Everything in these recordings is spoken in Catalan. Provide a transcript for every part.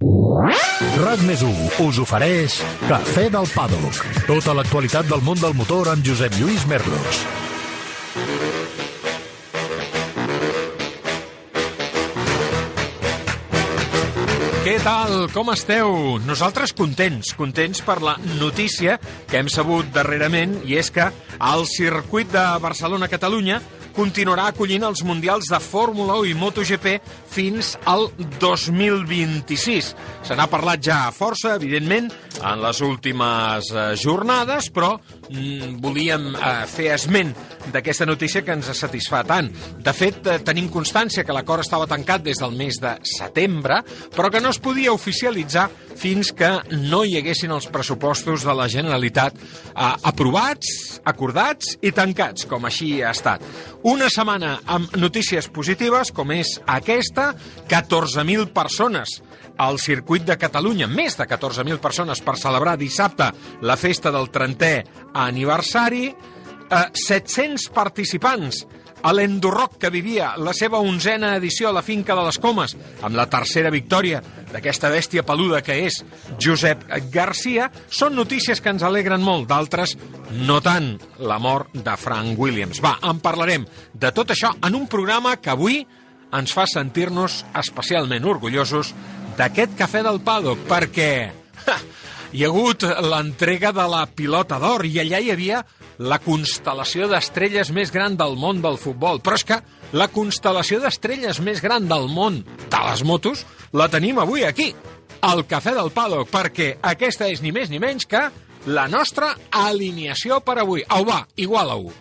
RAC més us ofereix Cafè del Paddock. Tota l'actualitat del món del motor amb Josep Lluís Merlos. Què tal? Com esteu? Nosaltres contents, contents per la notícia que hem sabut darrerament i és que el circuit de Barcelona-Catalunya continuarà acollint els Mundials de Fórmula 1 i MotoGP fins al 2026. Se n'ha parlat ja força, evidentment, en les últimes eh, jornades, però mm, volíem eh, fer esment d'aquesta notícia que ens satisfà tant. De fet, eh, tenim constància que l'acord estava tancat des del mes de setembre, però que no es podia oficialitzar fins que no hi haguessin els pressupostos de la Generalitat aprovats, acordats i tancats, com així ha estat. Una setmana amb notícies positives, com és aquesta, 14.000 persones al circuit de Catalunya, més de 14.000 persones per celebrar dissabte la festa del 30è aniversari, eh, 700 participants a l'Endorroc, que vivia la seva onzena edició a la finca de les Comes, amb la tercera victòria d'aquesta bèstia peluda que és Josep Garcia, són notícies que ens alegren molt, d'altres no tant la mort de Frank Williams. Va, en parlarem de tot això en un programa que avui ens fa sentir-nos especialment orgullosos d'aquest cafè del Paddock, perquè ha, hi ha hagut l'entrega de la pilota d'or i allà hi havia la constel·lació d'estrelles més gran del món del futbol. Però és que la constel·lació d'estrelles més gran del món de les motos la tenim avui aquí, al Cafè del Paddock, perquè aquesta és ni més ni menys que la nostra alineació per avui. Au, va, igual a 1.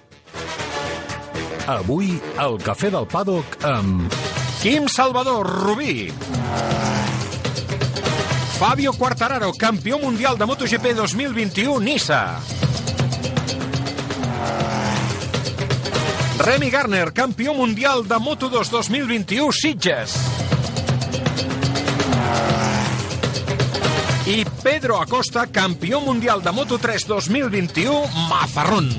Avui, al Cafè del Paddock amb... Quim Salvador Rubí. Fabio Quartararo, campió mundial de MotoGP 2021, Nissa. Remy Garner, campió mundial de Moto2 2021, Sitges. I Pedro Acosta, campió mundial de Moto3 2021, Mazarrón.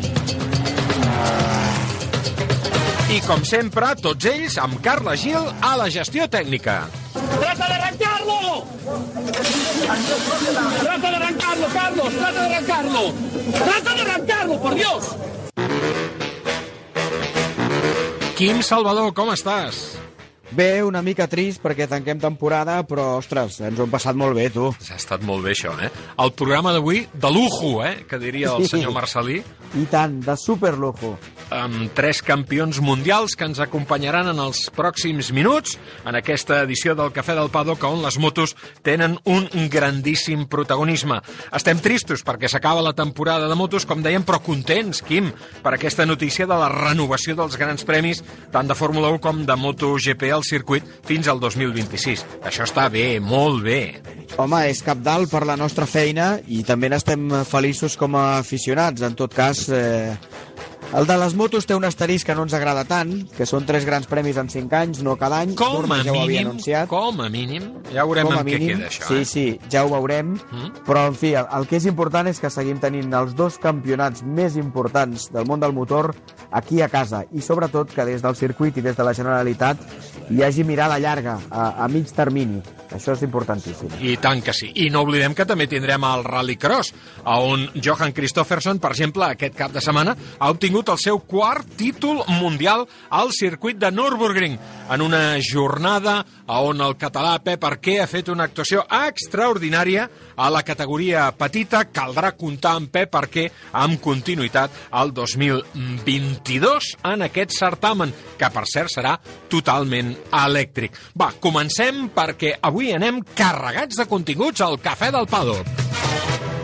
I com sempre, tots ells amb Carla Gil a la gestió tècnica. ¡Trata de arrancarlo! ¡Trata de arrancarlo, Carlos! ¡Trata de arrancarlo! ¡Trata de arrancarlo, por Dios! Quim Salvador, com estàs? Bé, una mica trist perquè tanquem temporada, però, ostres, ens ho hem passat molt bé, tu. Ha estat molt bé això, eh? El programa d'avui, de lujo, eh? Que diria el senyor Marcelí, I tant, de superlujo. amb tres campions mundials que ens acompanyaran en els pròxims minuts en aquesta edició del Cafè del Paddock on les motos tenen un grandíssim protagonisme. Estem tristos perquè s'acaba la temporada de motos, com dèiem, però contents, Quim, per aquesta notícia de la renovació dels grans premis tant de Fórmula 1 com de MotoGP al circuit fins al 2026. Això està bé, molt bé. Home, és cap dalt per la nostra feina i també n'estem feliços com a aficionats. En tot cas, eh, el de les motos té un asterisc que no ens agrada tant, que són tres grans premis en cinc anys, no cada any. Com a ja ho havia mínim, anunciat. com a mínim, ja veurem com a en què mínim, queda això. sí, eh? sí, ja ho veurem, Mm. però en fi, el, el que és important és que seguim tenint els dos campionats més importants del món del motor aquí a casa i sobretot que des del circuit i des de la Generalitat hi hagi mirada llarga, a, a mig termini. Això és importantíssim. I tant que sí. I no oblidem que també tindrem el Rallycross, on Johan Christofferson, per exemple, aquest cap de setmana, ha obtingut el seu quart títol mundial al circuit de Nürburgring, en una jornada on el català Pep Arquer ha fet una actuació extraordinària a la categoria petita. Caldrà comptar amb Pep Arquer amb continuïtat al 2022 en aquest certamen, que per cert serà totalment elèctric. Va, comencem perquè avui anem carregats de continguts al Cafè del Paddock.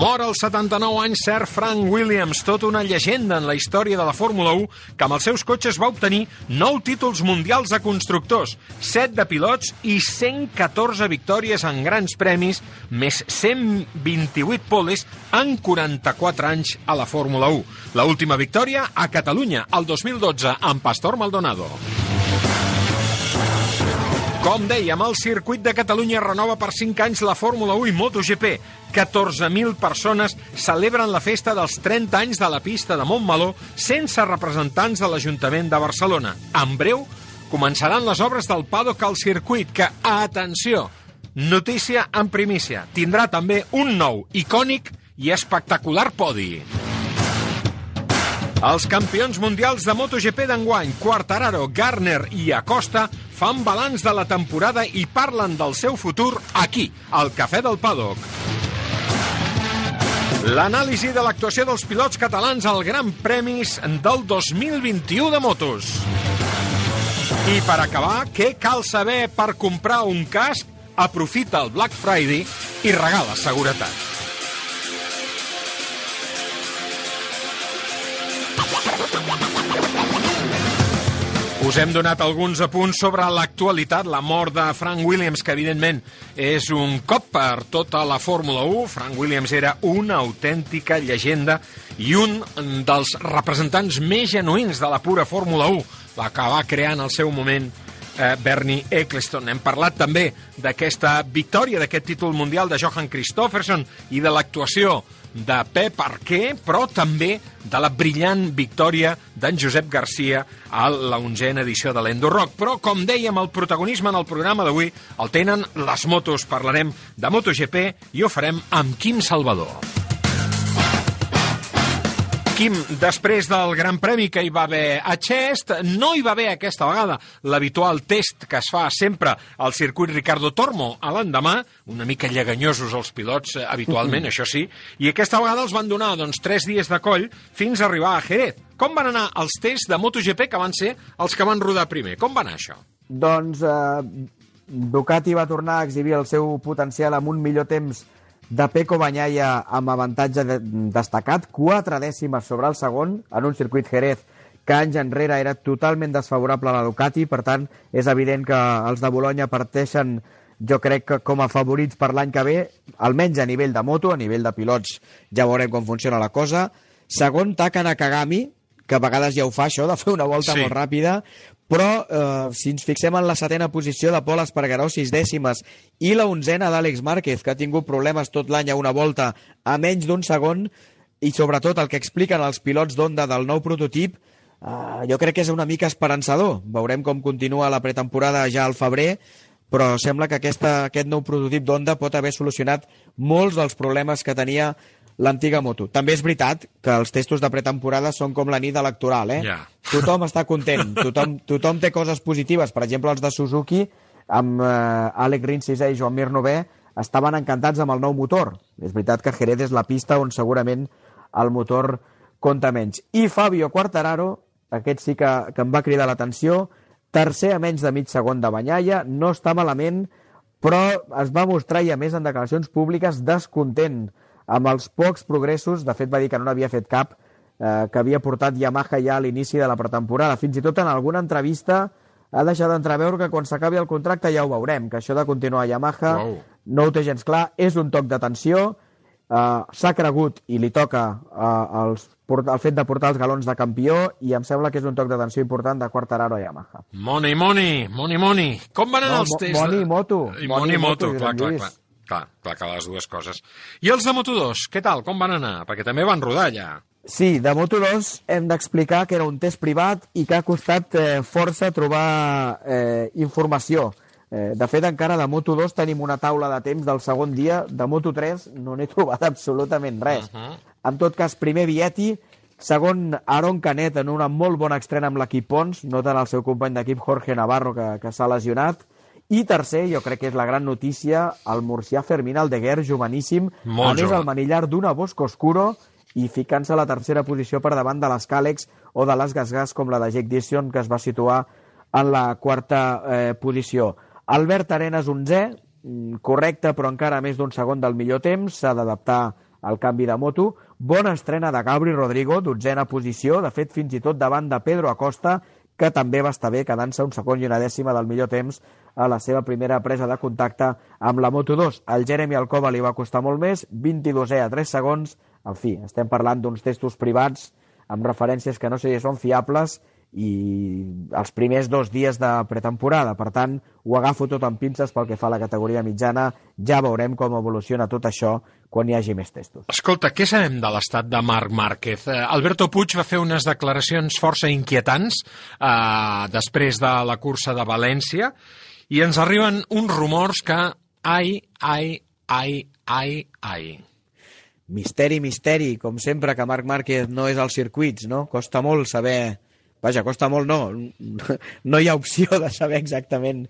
Mor als 79 anys Sir Frank Williams, tota una llegenda en la història de la Fórmula 1, que amb els seus cotxes va obtenir 9 títols mundials de constructors, 7 de pilots i 114 victòries en grans premis, més 128 poles en 44 anys a la Fórmula 1. La última victòria a Catalunya, el 2012, amb Pastor Maldonado. Com dèiem, el circuit de Catalunya renova per 5 anys la Fórmula 1 i MotoGP. 14.000 persones celebren la festa dels 30 anys de la pista de Montmeló sense representants de l'Ajuntament de Barcelona. En breu, començaran les obres del paddock al circuit, que, atenció, notícia en primícia, tindrà també un nou, icònic i espectacular podi. Els campions mundials de MotoGP d'enguany, Quartararo, Garner i Acosta, fan balanç de la temporada i parlen del seu futur aquí, al Cafè del Paddock. L'anàlisi de l'actuació dels pilots catalans al Gran Premis del 2021 de motos. I per acabar, què cal saber per comprar un casc? Aprofita el Black Friday i regala seguretat. Us hem donat alguns apunts sobre l'actualitat, la mort de Frank Williams, que evidentment és un cop per tota la Fórmula 1. Frank Williams era una autèntica llegenda i un dels representants més genuïns de la pura Fórmula 1, la que va crear en el seu moment eh, Bernie Eccleston. Hem parlat també d'aquesta victòria, d'aquest títol mundial de Johan Christofferson i de l'actuació de Pep Arquer, però també de la brillant victòria d'en Josep Garcia a la onzena edició de l'Endo Rock. Però, com dèiem, el protagonisme en el programa d'avui el tenen les motos. Parlarem de MotoGP i ho farem amb Quim Salvador. Quim, després del Gran Premi que hi va haver a Chest, no hi va haver aquesta vegada l'habitual test que es fa sempre al circuit Ricardo Tormo a l'endemà, una mica lleganyosos els pilots eh, habitualment, això sí, i aquesta vegada els van donar doncs, tres dies de coll fins a arribar a Jerez. Com van anar els tests de MotoGP que van ser els que van rodar primer? Com va anar això? Doncs eh, Ducati va tornar a exhibir el seu potencial amb un millor temps de Peco Banyaia amb avantatge de, destacat, quatre dècimes sobre el segon, en un circuit Jerez que anys enrere era totalment desfavorable a la Ducati, per tant, és evident que els de Bologna parteixen, jo crec que com a favorits per l'any que ve, almenys a nivell de moto, a nivell de pilots, ja veurem com funciona la cosa. Segon, Taka Nakagami, que a vegades ja ho fa això, de fer una volta sí. molt ràpida, però eh, si ens fixem en la setena posició de Pol Espargaró, sis dècimes, i la onzena d'Àlex Márquez, que ha tingut problemes tot l'any a una volta a menys d'un segon, i sobretot el que expliquen els pilots d'Onda del nou prototip, eh, jo crec que és una mica esperançador. Veurem com continua la pretemporada ja al febrer, però sembla que aquesta, aquest nou prototip d'Onda pot haver solucionat molts dels problemes que tenia l'antiga moto. També és veritat que els testos de pretemporada són com la nit electoral, eh? Ja. Tothom està content, tothom, tothom té coses positives. Per exemple, els de Suzuki, amb eh, Alec Rins i Joan Mir estaven encantats amb el nou motor. És veritat que Jerez és la pista on segurament el motor compta menys. I Fabio Quartararo, aquest sí que, que em va cridar l'atenció, tercer a menys de mig segon de Banyaia, no està malament, però es va mostrar, i a més en declaracions públiques, descontent amb els pocs progressos, de fet va dir que no n'havia fet cap, eh, que havia portat Yamaha ja a l'inici de la pretemporada. Fins i tot en alguna entrevista ha deixat d'entreveure que quan s'acabi el contracte ja ho veurem, que això de continuar a Yamaha wow. no ho té gens clar, és un toc d'atenció, eh, s'ha cregut i li toca eh, els, el fet de portar els galons de campió i em sembla que és un toc d'atenció important de Quartararo a Yamaha. Moni, Moni, Moni, Moni. Com van anar no, els tests? Moni i Moto. I Moni, i Moto, clar, clar, clar. Clar, clar que les dues coses. I els de Moto2, què tal? Com van anar? Perquè també van rodar allà. Sí, de Moto2 hem d'explicar que era un test privat i que ha costat eh, força trobar eh, informació. Eh, de fet, encara de Moto2 tenim una taula de temps del segon dia. De Moto3 no n'he trobat absolutament res. Uh -huh. En tot cas, primer Vietti, segon Aaron Canet en una molt bona estrena amb l'equip Pons, no tant el seu company d'equip Jorge Navarro, que, que s'ha lesionat. I tercer, jo crec que és la gran notícia, el murcià Fermín Aldeguer, joveníssim, Molt a més el manillar d'una Bosco Oscuro i ficant-se a la tercera posició per davant de les Càlex o de les Gasgas com la de Jake Dixon, que es va situar en la quarta eh, posició. Albert Arenas, 11è, mm, correcte, però encara més d'un segon del millor temps, s'ha d'adaptar al canvi de moto. Bona estrena de Gabri Rodrigo, dotzena posició, de fet fins i tot davant de Pedro Acosta, que també va estar bé quedant-se un segon i una dècima del millor temps a la seva primera presa de contacte amb la Moto2. El Jeremy Alcoba li va costar molt més, 22è a 3 segons. En fi, estem parlant d'uns testos privats amb referències que no sé si són fiables i els primers dos dies de pretemporada. Per tant, ho agafo tot amb pinces pel que fa a la categoria mitjana. Ja veurem com evoluciona tot això quan hi hagi més testos. Escolta, què sabem de l'estat de Marc Márquez? Eh, Alberto Puig va fer unes declaracions força inquietants eh, després de la cursa de València i ens arriben uns rumors que ai, ai, ai, ai, ai. Misteri, misteri, com sempre que Marc Márquez no és als circuits, no? Costa molt saber... Vaja, costa molt no. No hi ha opció de saber exactament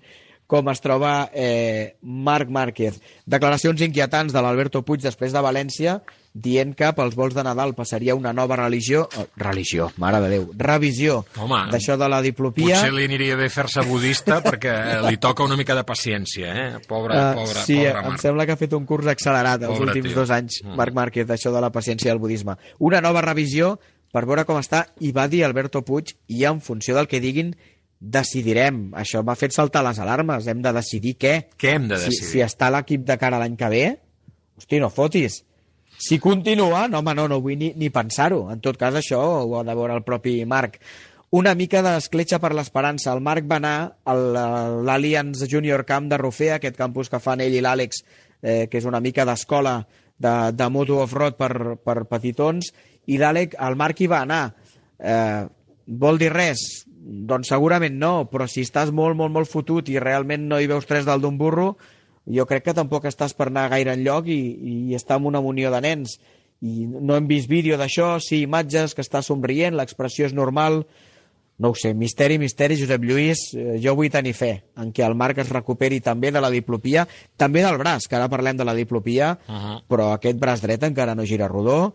com es troba eh, Marc Márquez. Declaracions inquietants de l'Alberto Puig després de València dient que pels vols de Nadal passaria una nova religió... Oh, religió, mare de Déu. Revisió d'això de la diplopia. Potser li aniria bé fer-se budista perquè li toca una mica de paciència, eh? Pobre, Uh, pobre, sí, pobre em Marc. sembla que ha fet un curs accelerat els Pobre últims tio. dos anys, Mm. Marc Márquez, d'això de la paciència i el budisme. Una nova revisió per veure com està, i va dir Alberto Puig, i en funció del que diguin, decidirem. Això m'ha fet saltar les alarmes, hem de decidir què. Què hem de Si, decidir? si està l'equip de cara l'any que ve, hosti, no fotis. Si continua, no, home, no, no vull ni, ni pensar-ho. En tot cas, això ho ha de veure el propi Marc. Una mica d'escletxa per l'esperança. El Marc va anar a l'Allianz Junior Camp de Rufea, aquest campus que fan ell i l'Àlex, eh, que és una mica d'escola de, de moto off-road per, per petitons, i l'Àlex, el Marc hi va anar. Eh, vol dir res? Doncs segurament no, però si estàs molt, molt, molt fotut i realment no hi veus tres dalt d'un burro, jo crec que tampoc estàs per anar gaire enlloc i, i estar en una munió de nens. I no hem vist vídeo d'això, sí imatges, que està somrient, l'expressió és normal, no ho sé, misteri, misteri, Josep Lluís, eh, jo vull tenir fe en què el Marc es recuperi també de la diplopia, també del braç, que ara parlem de la diplopia, uh -huh. però aquest braç dret encara no gira rodó,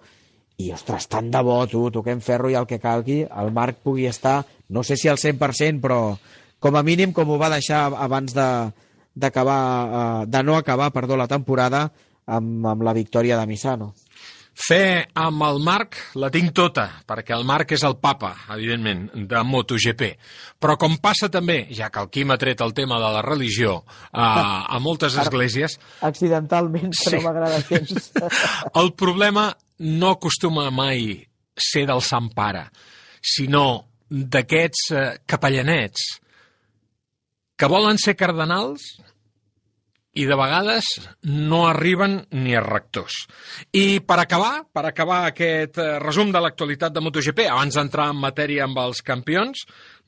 i, ostres, tant de bo, tu, toquem ferro i el que calgui, el Marc pugui estar, no sé si al 100%, però com a mínim com ho va deixar abans de, d'acabar, eh, de no acabar, perdó, la temporada amb, amb la victòria de Misano. Fe amb el Marc la tinc tota, perquè el Marc és el papa, evidentment, de MotoGP. Però com passa també, ja que el Quim ha tret el tema de la religió a, a moltes esglésies, Accidentalment, Sí. però m'agrada gens. el problema no acostuma mai ser del Sant Pare, sinó d'aquests eh, capellanets que volen ser cardenals i de vegades no arriben ni a rectors. I per acabar, per acabar aquest eh, resum de l'actualitat de MotoGP, abans d'entrar en matèria amb els campions,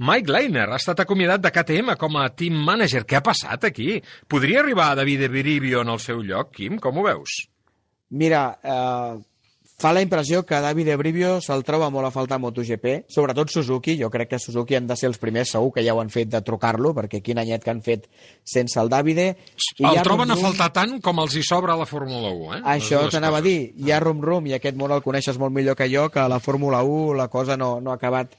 Mike Leiner ha estat acomiadat de KTM com a team manager. Què ha passat aquí? Podria arribar David Brivio en el seu lloc, Quim? Com ho veus? Mira, eh, fa la impressió que David Brivio se'l troba molt a faltar a MotoGP, sobretot Suzuki, jo crec que Suzuki han de ser els primers, segur que ja ho han fet de trucar-lo, perquè quin anyet que han fet sense el Davide. I El troben a rum-rum. faltar tant com els hi sobra a la Fórmula 1, eh? Això t'anava a dir, hi ha rum-rum, i aquest món el coneixes molt millor que jo, que a la Fórmula 1 la cosa no, no ha acabat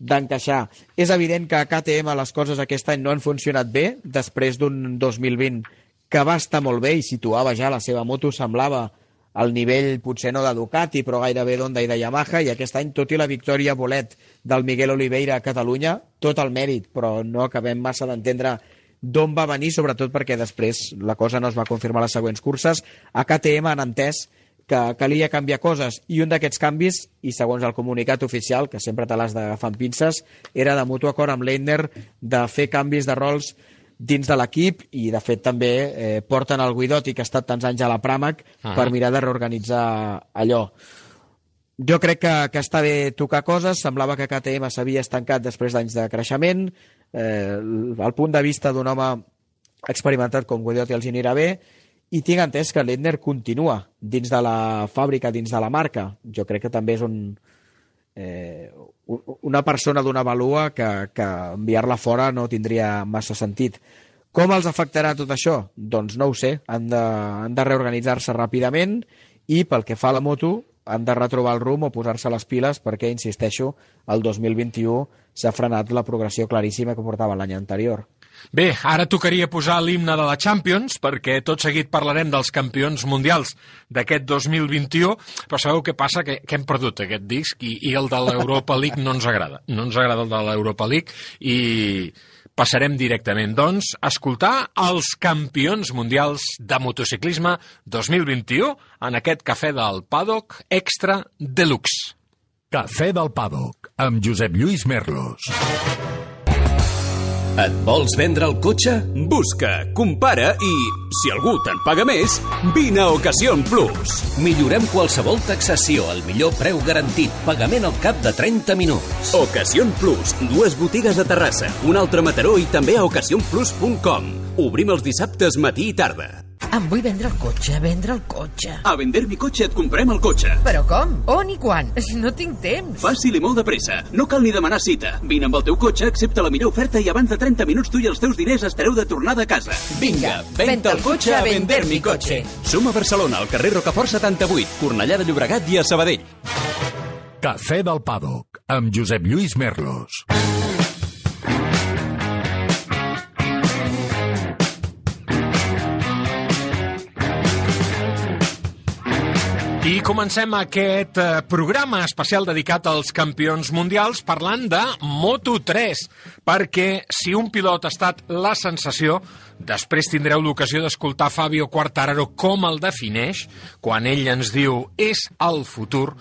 d'encaixar. És evident que a KTM les coses aquest any no han funcionat bé, després d'un 2020 que va estar molt bé i situava ja la seva moto, semblava al nivell potser no de Ducati, però gairebé d'Honda i de Yamaha, i aquest any, tot i la victòria bolet del Miguel Oliveira a Catalunya, tot el mèrit, però no acabem massa d'entendre d'on va venir, sobretot perquè després la cosa no es va confirmar a les següents curses. A KTM han entès que calia canviar coses i un d'aquests canvis, i segons el comunicat oficial, que sempre te l'has d'agafar amb pinces, era de mutu acord amb Leitner de fer canvis de rols dins de l'equip i de fet també eh, porten el Guidotti que ha estat tants anys a la Pramac Ah. per mirar de reorganitzar allò. Jo crec que, que està bé tocar coses, semblava que KTM s'havia estancat després d'anys de creixement, eh, el punt de vista d'un home experimentat com Guidotti els anirà bé, i tinc entès que Lindner continua dins de la fàbrica, dins de la marca. Jo crec que també és un, eh, una persona d'una valua que, que enviar-la fora no tindria massa sentit. Com els afectarà tot això? Doncs no ho sé. Han de, han de reorganitzar-se ràpidament i pel que fa a la moto han de retrobar el rumb o posar-se les piles perquè, insisteixo, el 2021 s'ha frenat la progressió claríssima que portava l'any anterior. Bé, ara tocaria posar l'himne de la Champions, perquè tot seguit parlarem dels campions mundials d'aquest 2021, però sabeu què passa? Que, que hem perdut aquest disc i, i el de l'Europa League no ens agrada. No ens agrada el de l'Europa League i passarem directament, doncs, a escoltar els campions mundials de motociclisme 2021 en aquest cafè del Paddock Extra Deluxe. Cafè del Paddock, amb Josep Lluís Merlos. Et vols vendre el cotxe? Busca, compara i, si algú te'n paga més, vine a Ocasión Plus. Millorem qualsevol taxació al millor preu garantit, pagament al cap de 30 minuts. Ocasión Plus, dues botigues a Terrassa, un altre a Mataró i també a ocasionplus.com. Obrim els dissabtes matí i tarda. Em vull vendre el cotxe, vendre el cotxe. A vender mi cotxe et comprem el cotxe. Però com? On i quan? No tinc temps. Fàcil i molt de pressa. No cal ni demanar cita. Vine amb el teu cotxe, accepta la millor oferta i abans de 30 minuts tu i els teus diners estareu de tornada a casa. Vinga, venta el cotxe a vender mi cotxe. Som a Barcelona, al carrer Rocafort 78, Cornellà de Llobregat i a Sabadell. Cafè del Pàdoc, amb Josep Lluís Merlos. I comencem aquest eh, programa especial dedicat als campions mundials parlant de Moto3, perquè si un pilot ha estat la sensació, després tindreu l'ocasió d'escoltar Fabio Quartararo com el defineix, quan ell ens diu és el futur,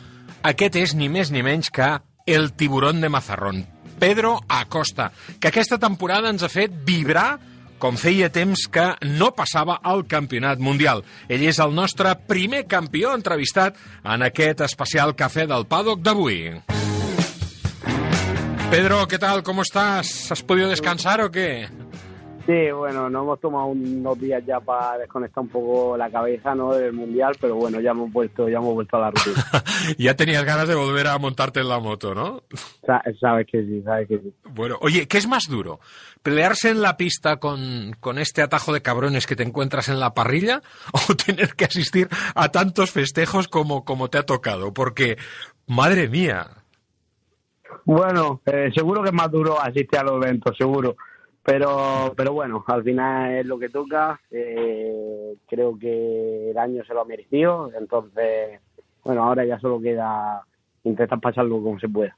aquest és ni més ni menys que el tiburón de Mazarrón, Pedro Acosta, que aquesta temporada ens ha fet vibrar com feia temps que no passava al campionat mundial. Ell és el nostre primer campió entrevistat en aquest especial Cafè del Paddock d'avui. Pedro, ¿qué tal? ¿Cómo estás? ¿Has podido descansar o qué? Sí, bueno, nos hemos tomado unos días ya para desconectar un poco la cabeza ¿no? del mundial, pero bueno, ya hemos vuelto, ya hemos vuelto a la rutina. ya tenías ganas de volver a montarte en la moto, ¿no? Sa- sabes que sí, sabes que sí. Bueno, oye, ¿qué es más duro? ¿Pelearse en la pista con, con este atajo de cabrones que te encuentras en la parrilla o tener que asistir a tantos festejos como, como te ha tocado? Porque, madre mía, Bueno, eh, seguro que es más duro asistir a los eventos, seguro. Pero, pero bueno, al final es lo que toca. Eh, creo que el año se lo ha merecido. Entonces, bueno, ahora ya solo queda intentar pasarlo como se pueda.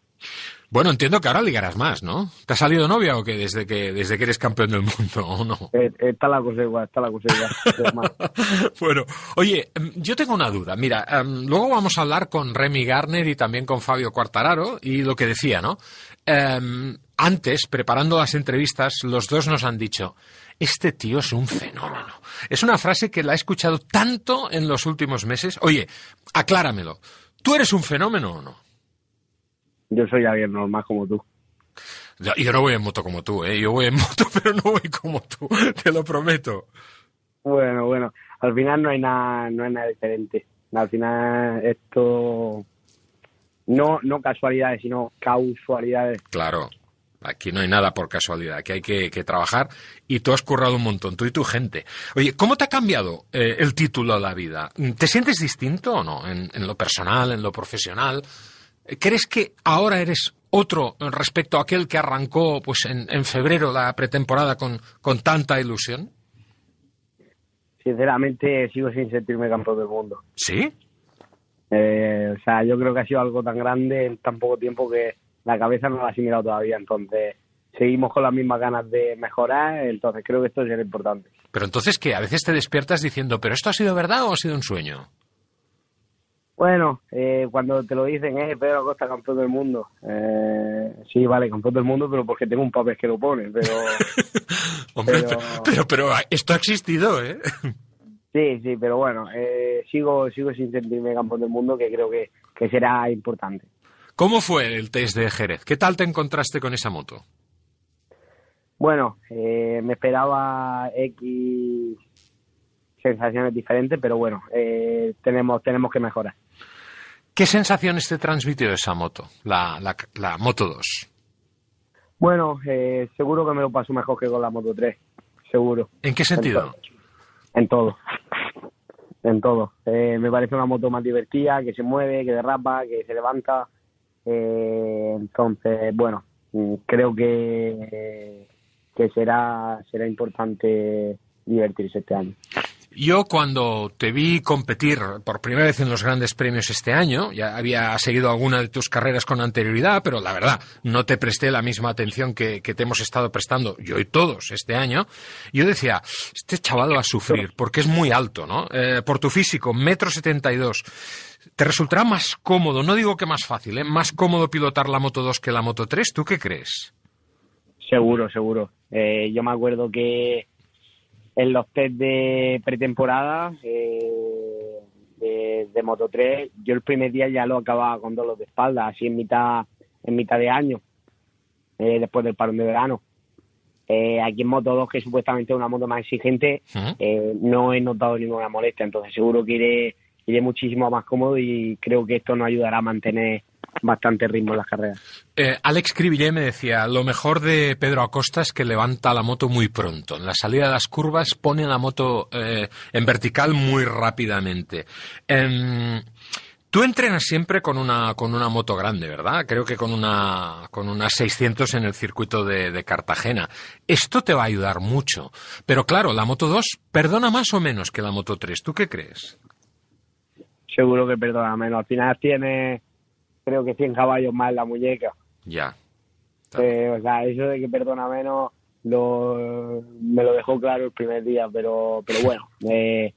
Bueno, entiendo que ahora ligarás más, ¿no? ¿Te ha salido novia o qué desde que, desde que eres campeón del mundo o no? Eh, está la cosa igual, está la cosa igual. Bueno, oye, em, yo tengo una duda. Mira, em, luego vamos a hablar con Remy Garner y también con Fabio Quartararo y lo que decía, ¿no? Em, antes, preparando las entrevistas, los dos nos han dicho, este tío es un fenómeno. Es una frase que la he escuchado tanto en los últimos meses. Oye, acláramelo. ¿Tú eres un fenómeno o no? yo soy alguien normal como tú. Yo, yo no voy en moto como tú, ¿eh? Yo voy en moto, pero no voy como tú, te lo prometo. Bueno, bueno, al final no hay nada, no hay nada diferente. Al final esto no, no casualidades, sino causalidades. Claro, aquí no hay nada por casualidad, aquí hay que, que trabajar y tú has currado un montón, tú y tu gente. Oye, ¿cómo te ha cambiado eh, el título a la vida? ¿Te sientes distinto o no? En, en lo personal, en lo profesional. ¿Crees que ahora eres otro respecto a aquel que arrancó pues en, en febrero la pretemporada con, con tanta ilusión? Sinceramente sigo sin sentirme campeón del mundo. ¿Sí? Eh, o sea, yo creo que ha sido algo tan grande en tan poco tiempo que la cabeza no la ha asimilado todavía. Entonces, seguimos con las mismas ganas de mejorar. Entonces, creo que esto es lo importante. Pero entonces, ¿qué? A veces te despiertas diciendo, ¿pero esto ha sido verdad o ha sido un sueño? Bueno, eh, cuando te lo dicen, eh, Pedro Acosta, campeón del mundo. Eh, sí, vale, campeón del mundo, pero porque tengo un papel que lo pone. Pero Hombre, pero, pero, pero esto ha existido, ¿eh? Sí, sí, pero bueno, eh, sigo, sigo sin sentirme campeón del mundo, que creo que, que será importante. ¿Cómo fue el test de Jerez? ¿Qué tal te encontraste con esa moto? Bueno, eh, me esperaba X sensaciones diferentes, pero bueno, eh, tenemos, tenemos que mejorar. ¿Qué sensaciones te transmitió esa moto, la, la, la Moto 2? Bueno, eh, seguro que me lo paso mejor que con la Moto 3, seguro. ¿En qué sentido? En todo. En todo. Eh, me parece una moto más divertida, que se mueve, que derrapa, que se levanta. Eh, entonces, bueno, mm, creo que, que será, será importante divertirse este año. Yo cuando te vi competir por primera vez en los grandes premios este año, ya había seguido alguna de tus carreras con anterioridad, pero la verdad, no te presté la misma atención que, te hemos estado prestando yo y todos este año. Yo decía, este chaval va a sufrir porque es muy alto, ¿no? Eh, por tu físico, metro setenta y dos. ¿Te resultará más cómodo, no digo que más fácil, ¿eh? más cómodo pilotar la Moto 2 que la Moto 3? ¿Tú qué crees? Seguro, seguro. Eh, yo me acuerdo que en los test de pretemporada eh, de, de Moto 3, yo el primer día ya lo acababa con dolor de espalda, así en mitad, en mitad de año, eh, después del parón de verano. Eh, aquí en Moto 2, que supuestamente es una moto más exigente, eh, no he notado ninguna molestia, entonces seguro que iré, iré muchísimo más cómodo y creo que esto nos ayudará a mantener bastante ritmo en las carreras. Eh, Alex Cribillé me decía, lo mejor de Pedro Acosta es que levanta la moto muy pronto. En la salida de las curvas pone la moto eh, en vertical muy rápidamente. Em, tú entrenas siempre con una, con una moto grande, ¿verdad? Creo que con una, con una 600 en el circuito de, de Cartagena. Esto te va a ayudar mucho. Pero claro, la Moto 2 perdona más o menos que la Moto 3. ¿Tú qué crees? Seguro que perdona menos. Al final tiene, creo que 100 caballos más en la muñeca. Ya. Eh, o sea, eso de que perdona menos lo, me lo dejó claro el primer día, pero, pero bueno, eh,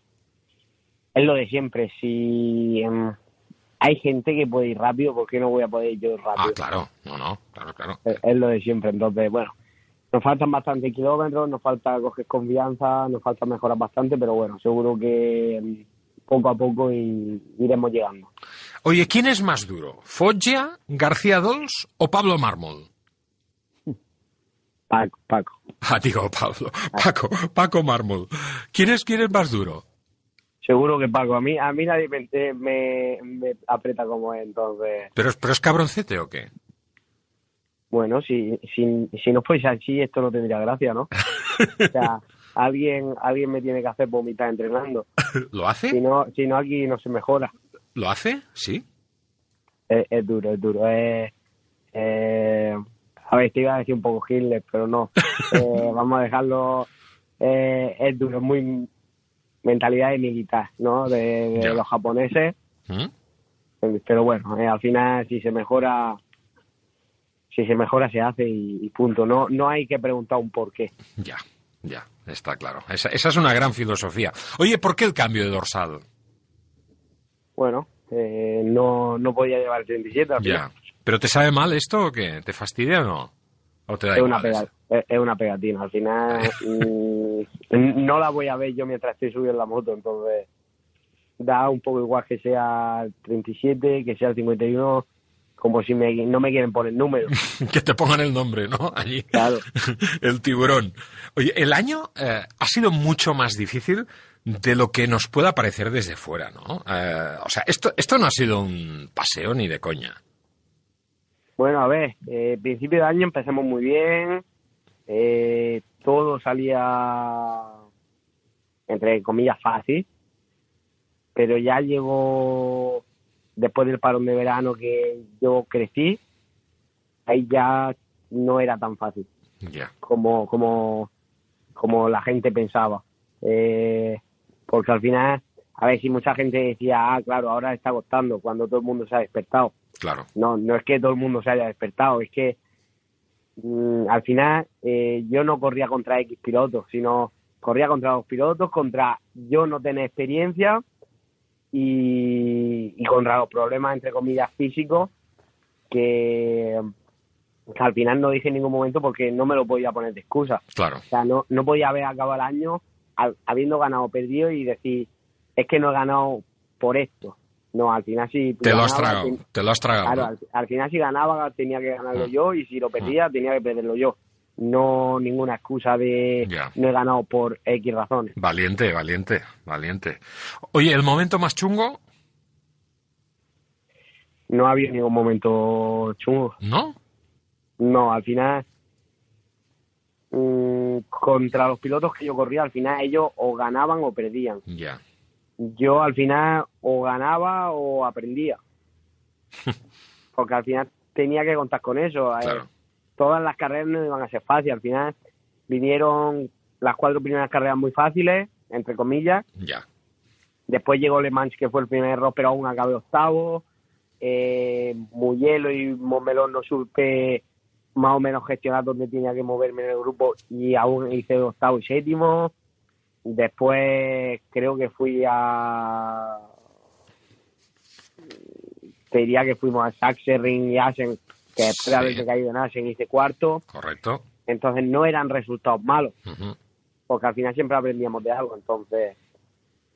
es lo de siempre. Si em, hay gente que puede ir rápido, ¿por qué no voy a poder ir yo Ah, rápido? claro. No, no. Claro, claro. es, es lo de siempre. Entonces, bueno, nos faltan bastantes kilómetros, nos falta coger confianza, nos falta mejorar bastante, pero bueno, seguro que em, poco a poco y, iremos llegando. Oye, ¿quién es más duro? ¿Foggia, García Dols o Pablo Mármol? Paco, Paco. Ah, digo Pablo. Paco, Paco Mármol. ¿Quién es, quién es más duro? Seguro que Paco. A mí, a mí nadie me, me, me aprieta como él, entonces... ¿Pero, es- ¿Pero es cabroncete o qué? Bueno, si, si, si no fuese así, esto no tendría gracia, ¿no? O sea, alguien, alguien me tiene que hacer vomitar entrenando. ¿Lo Si hace? no, si no aquí no se mejora. ¿Lo hace? Sí. Es, es duro, es duro. Es, eh, a ver, te iba a decir un poco Hitler, pero no. Eh, vamos a dejarlo. eh, es duro, es muy mentalidad de militar, ¿no? De, los japoneses. ¿Mm? Pero bueno, al final, si se mejora, si se mejora, se hace y, y punto. No, no hay que preguntar un por qué. Ya, ya, está claro. Esa, esa es una gran filosofía. Oye, ¿por qué el cambio de dorsal? Bueno, eh, no, no podía llevar el 37 al Ya. ¿Pero te sabe mal esto o qué? ¿Te fastidia o no? ¿O te da Es una, igual? pega- es, es una pegatina. Al final mm, no la voy a ver yo mientras estoy subiendo en la moto, entonces da un poco igual que sea el 37, que sea el 51, como si me, no me quieren poner números. que te pongan el nombre, ¿no? Allí. Claro. el tiburón. Oye, el año eh, ha sido mucho más difícil de lo que nos pueda parecer desde fuera, ¿no? Eh, o sea, esto, esto no ha sido un paseo ni de coña. Bueno, a ver, eh, principio de año empezamos muy bien, eh, todo salía, entre comillas, fácil, pero ya llegó después del parón de verano que yo crecí, ahí ya no era tan fácil como, como, como la gente pensaba. Eh, porque al final, a ver si mucha gente decía, ah, claro, ahora está costando cuando todo el mundo se ha despertado. Claro. No, no es que todo el mundo se haya despertado, es que mm, al final eh, yo no corría contra X pilotos, sino corría contra los pilotos, contra yo no tener experiencia y, y contra los problemas, entre comillas, físicos que, que al final no dije en ningún momento porque no me lo podía poner de excusa. Claro. O sea, no, no podía haber acabado el año habiendo ganado o perdido y decir, es que no he ganado por esto. No, al final sí. Te lo has tragado. ten- Te lo has tragado. Claro, ¿no? al, al final si ganaba tenía que ganarlo Ah. yo y si lo perdía tenía que perderlo yo. No ninguna excusa de Ya. no he ganado por X razones. Valiente, valiente, valiente. Oye, ¿el momento más chungo? No ha habido ningún momento chungo. ¿No? No, al final mm, contra los pilotos que yo corría, al final ellos o ganaban o perdían. Ya. Yo al final o ganaba o aprendía. Porque al final tenía que contar con eso. Eh, Claro. Todas las carreras no iban a ser fáciles. Al final vinieron las cuatro primeras carreras muy fáciles entre comillas. Ya. Después llegó Le Mans, que fue el primer error, pero aún acabé octavo. Eh, Muyelo y Montmelón no supe más o menos gestionar dónde tenía que moverme en el grupo y aún hice octavo y séptimo. Después creo que fui a... Te diría que fuimos a Sachsenring y Asen, que después de haberme caído en Asen hice cuarto. Correcto. Entonces no eran resultados malos, porque al final siempre aprendíamos de algo. Entonces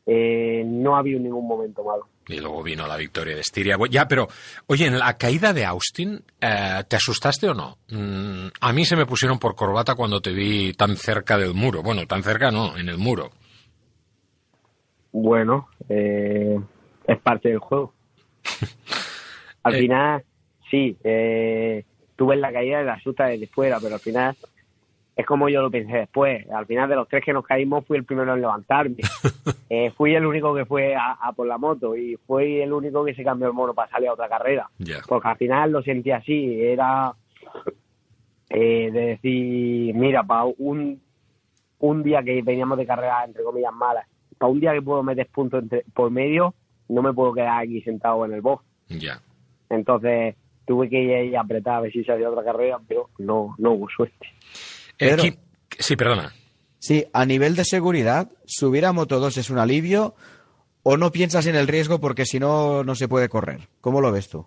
eh, no ha habido ningún momento malo. Y luego vino la victoria de Estiria. Ya, pero, oye, en la caída de Austin, eh, ¿te asustaste o no? Mm, a mí se me pusieron por corbata cuando te vi tan cerca del muro. Bueno, tan cerca no, en el muro. Bueno, eh, es parte del juego. Al Eh. final, sí, eh, tuve la caída de la susta desde fuera, pero al final es como yo lo pensé después. Al final de los tres que nos caímos, fui el primero en levantarme. Eh, fui el único que fue a, a por la moto y fui el único que se cambió el mono para salir a otra carrera. Porque al final lo sentí así, era eh, de decir, mira, para un, un día que veníamos de carrera, entre comillas, malas, para un día que puedo meter puntos entre, por medio, no me puedo quedar aquí sentado en el box. Ya. Entonces tuve que ir a apretar a ver si salía otra carrera, pero no, no hubo suerte. Pedro. Sí, perdona. Sí, a nivel de seguridad, subir a Moto 2 es un alivio o no piensas en el riesgo porque si no, no se puede correr. ¿Cómo lo ves tú?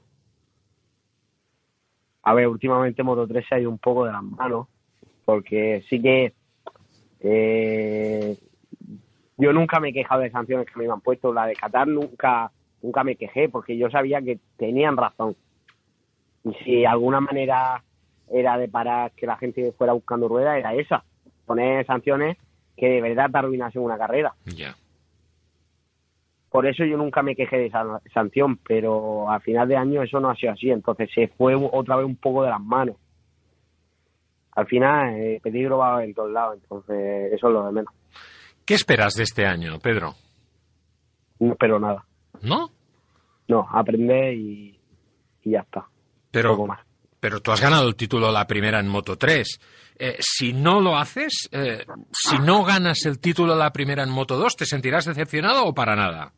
A ver, últimamente Moto 3 se ha ido un poco de las manos, porque sí que eh, yo nunca me he quejado de sanciones que me han puesto. La de Qatar nunca, nunca me quejé, porque yo sabía que tenían razón. Y si de alguna manera era de parar que la gente fuera buscando ruedas, era esa. Poner sanciones que de verdad te arruinasen una carrera. Ya. Por eso yo nunca me quejé de esa sanción, pero al final de año eso no ha sido así, entonces se fue otra vez un poco de las manos. Al final, el peligro va en todos lados, entonces eso es lo de menos. ¿Qué esperas de este año, Pedro? No espero nada. ¿No? No, aprender y, y ya está. Pero, Poco más. Pero tú has ganado el título la primera en Moto 3. Eh, si no lo haces, eh, si no ganas el título la primera en Moto 2, ¿te sentirás decepcionado o para nada?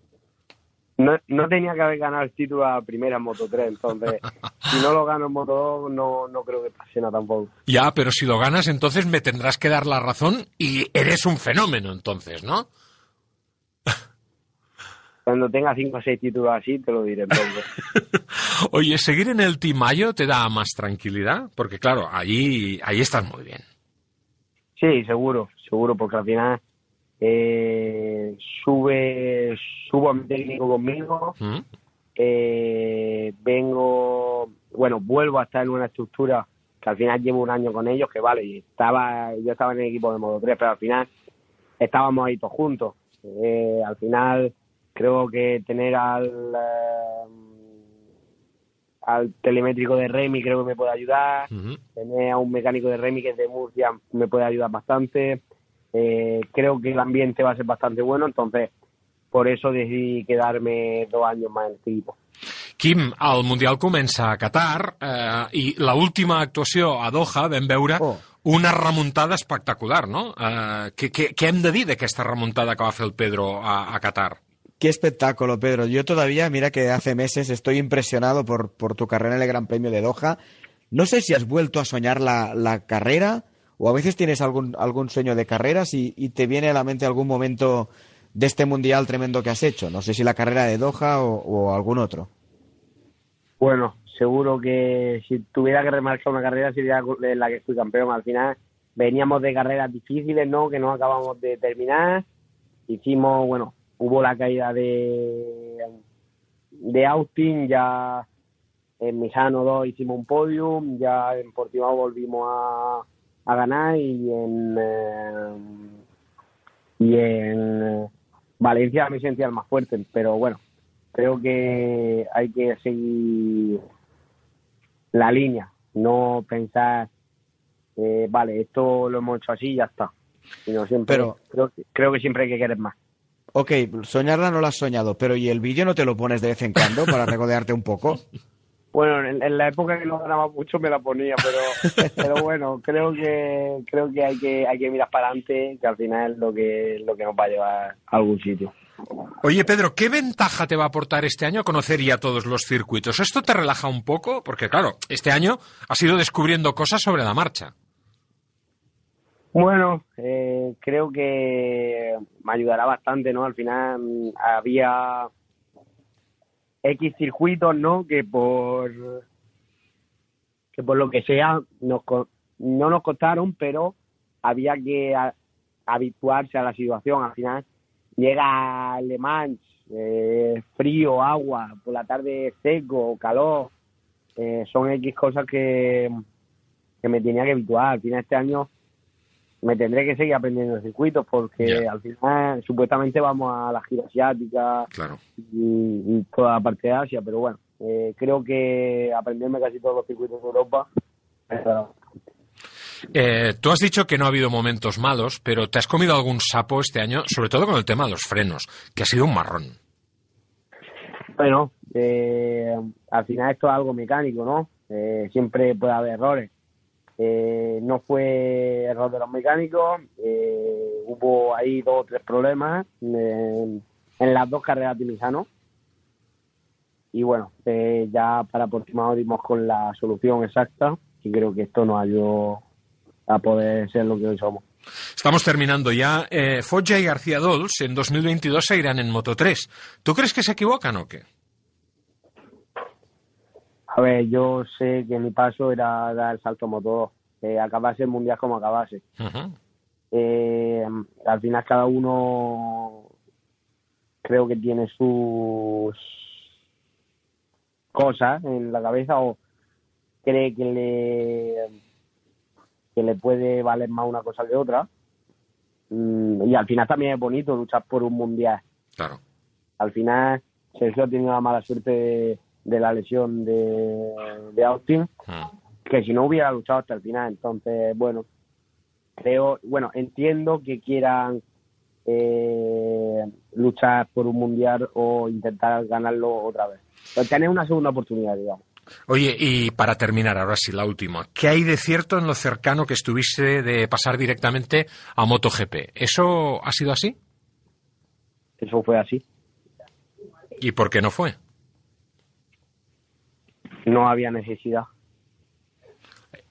No, no tenía que haber ganado el título a la primera en Moto 3, entonces si no lo gano en Moto 2 no, no creo que pase nada tampoco. Ya, pero si lo ganas, entonces me tendrás que dar la razón y eres un fenómeno, entonces, ¿no? Cuando tenga 5 o 6 títulos así, te lo diré. Oye, seguir en el Team Mayo te da más tranquilidad, porque claro, allí, allí estás muy bien. Sí, seguro, seguro, porque al final eh, sube, subo a mi técnico conmigo, ¿Mm? eh, vengo, bueno, vuelvo a estar en una estructura que al final llevo un año con ellos, que vale, estaba, yo estaba en el equipo de Modo 3, pero al final estábamos ahí todos juntos. Eh, al final creo que tener al, eh, al telemétrico de Remy creo que me puede ayudar tener a un mecánico de Remy que es de Murcia me puede ayudar bastante. Eh, creo que el ambiente va a ser bastante bueno, entonces por eso decidí quedarme dos años más en este equipo. Quim, el Mundial comença a Qatar eh, i la última actuació a Doha vam veure Oh. una remuntada espectacular, no? Eh, què, què, què hem de dir d'aquesta remuntada que va fer el Pedro a, a Qatar? Qué espectáculo, Pedro. Yo todavía, mira que hace meses estoy impresionado por, por tu carrera en el Gran Premio de Doha. No sé si has vuelto a soñar la, carrera o a veces tienes algún, algún sueño de carreras y, te viene a la mente algún momento de este mundial tremendo que has hecho. No sé si la carrera de Doha o, o algún otro. Bueno, seguro que si tuviera que remarcar una carrera sería la que fui campeón. Al final veníamos de carreras difíciles, ¿no? Que no acabamos de terminar. Hicimos, bueno, hubo la caída de, de Austin, ya en Misano 2 hicimos un podium, ya en Portimao volvimos a, a ganar y en, eh, y en Valencia me sentía el más fuerte, pero bueno, creo que hay que seguir la línea, no pensar, eh, vale, esto lo hemos hecho así y ya está. Sino siempre, Pero- creo, creo que siempre hay que querer más. Ok, soñarla no la has soñado, pero ¿y el vídeo no te lo pones de vez en cuando para regodearte un poco? Bueno, en, en la época que no ganaba mucho me la ponía, pero, pero bueno, creo que creo que hay que hay que mirar para adelante, que al final es lo que lo que nos va a llevar a algún sitio. Oye, Pedro, ¿qué ventaja te va a aportar este año conocer ya todos los circuitos? ¿Esto te relaja un poco? Porque, claro, este año has ido descubriendo cosas sobre la marcha. Bueno, eh, creo que me ayudará bastante, ¿no? Al final había X circuitos, ¿no? Que por que por lo que sea nos no nos costaron, pero había que habituarse a la situación. Al final llega Le Mans, eh, frío, agua, por la tarde seco, calor. eh, son X cosas que, que me tenía que habituar. Al final este año me tendré que seguir aprendiendo circuitos porque al final supuestamente vamos a la gira asiática Claro. y, y toda la parte de Asia, pero bueno, eh, creo que aprenderme casi todos los circuitos de Europa. Eh, tú has dicho que no ha habido momentos malos, pero te has comido algún sapo este año, sobre todo con el tema de los frenos, que ha sido un marrón. Bueno, eh, al final esto es algo mecánico, ¿no? Eh, siempre puede haber errores. Eh, no fue error de los mecánicos, eh, hubo ahí dos o tres problemas eh, en las dos carreras de Misano. Y bueno, eh, ya para Portimao dimos con la solución exacta y creo que esto nos ayudó a poder ser lo que hoy somos. Estamos terminando ya. Eh, Foggia y García Dols en 2022 se irán en Moto 3. ¿Tú crees que se equivocan o qué? A ver, yo sé que mi paso era dar el salto motor, eh, acabase el mundial como acabase. Eh, al final cada uno creo que tiene sus cosas en la cabeza o cree que le que le puede valer más una cosa que otra Mm, y al final también es bonito luchar por un mundial Claro. al final Sergio ha tenido la mala suerte de, de la lesión de, de Austin Mm. que si no hubiera luchado hasta el final. Entonces, bueno, creo, bueno, entiendo que quieran eh, luchar por un mundial o intentar ganarlo otra vez. Pero tener una segunda oportunidad, digamos. Oye, y para terminar, ahora sí, la última. ¿Qué hay de cierto en lo cercano que estuviste de pasar directamente a MotoGP? ¿Eso ha sido así? Eso fue así. ¿Y por qué no fue? No había necesidad.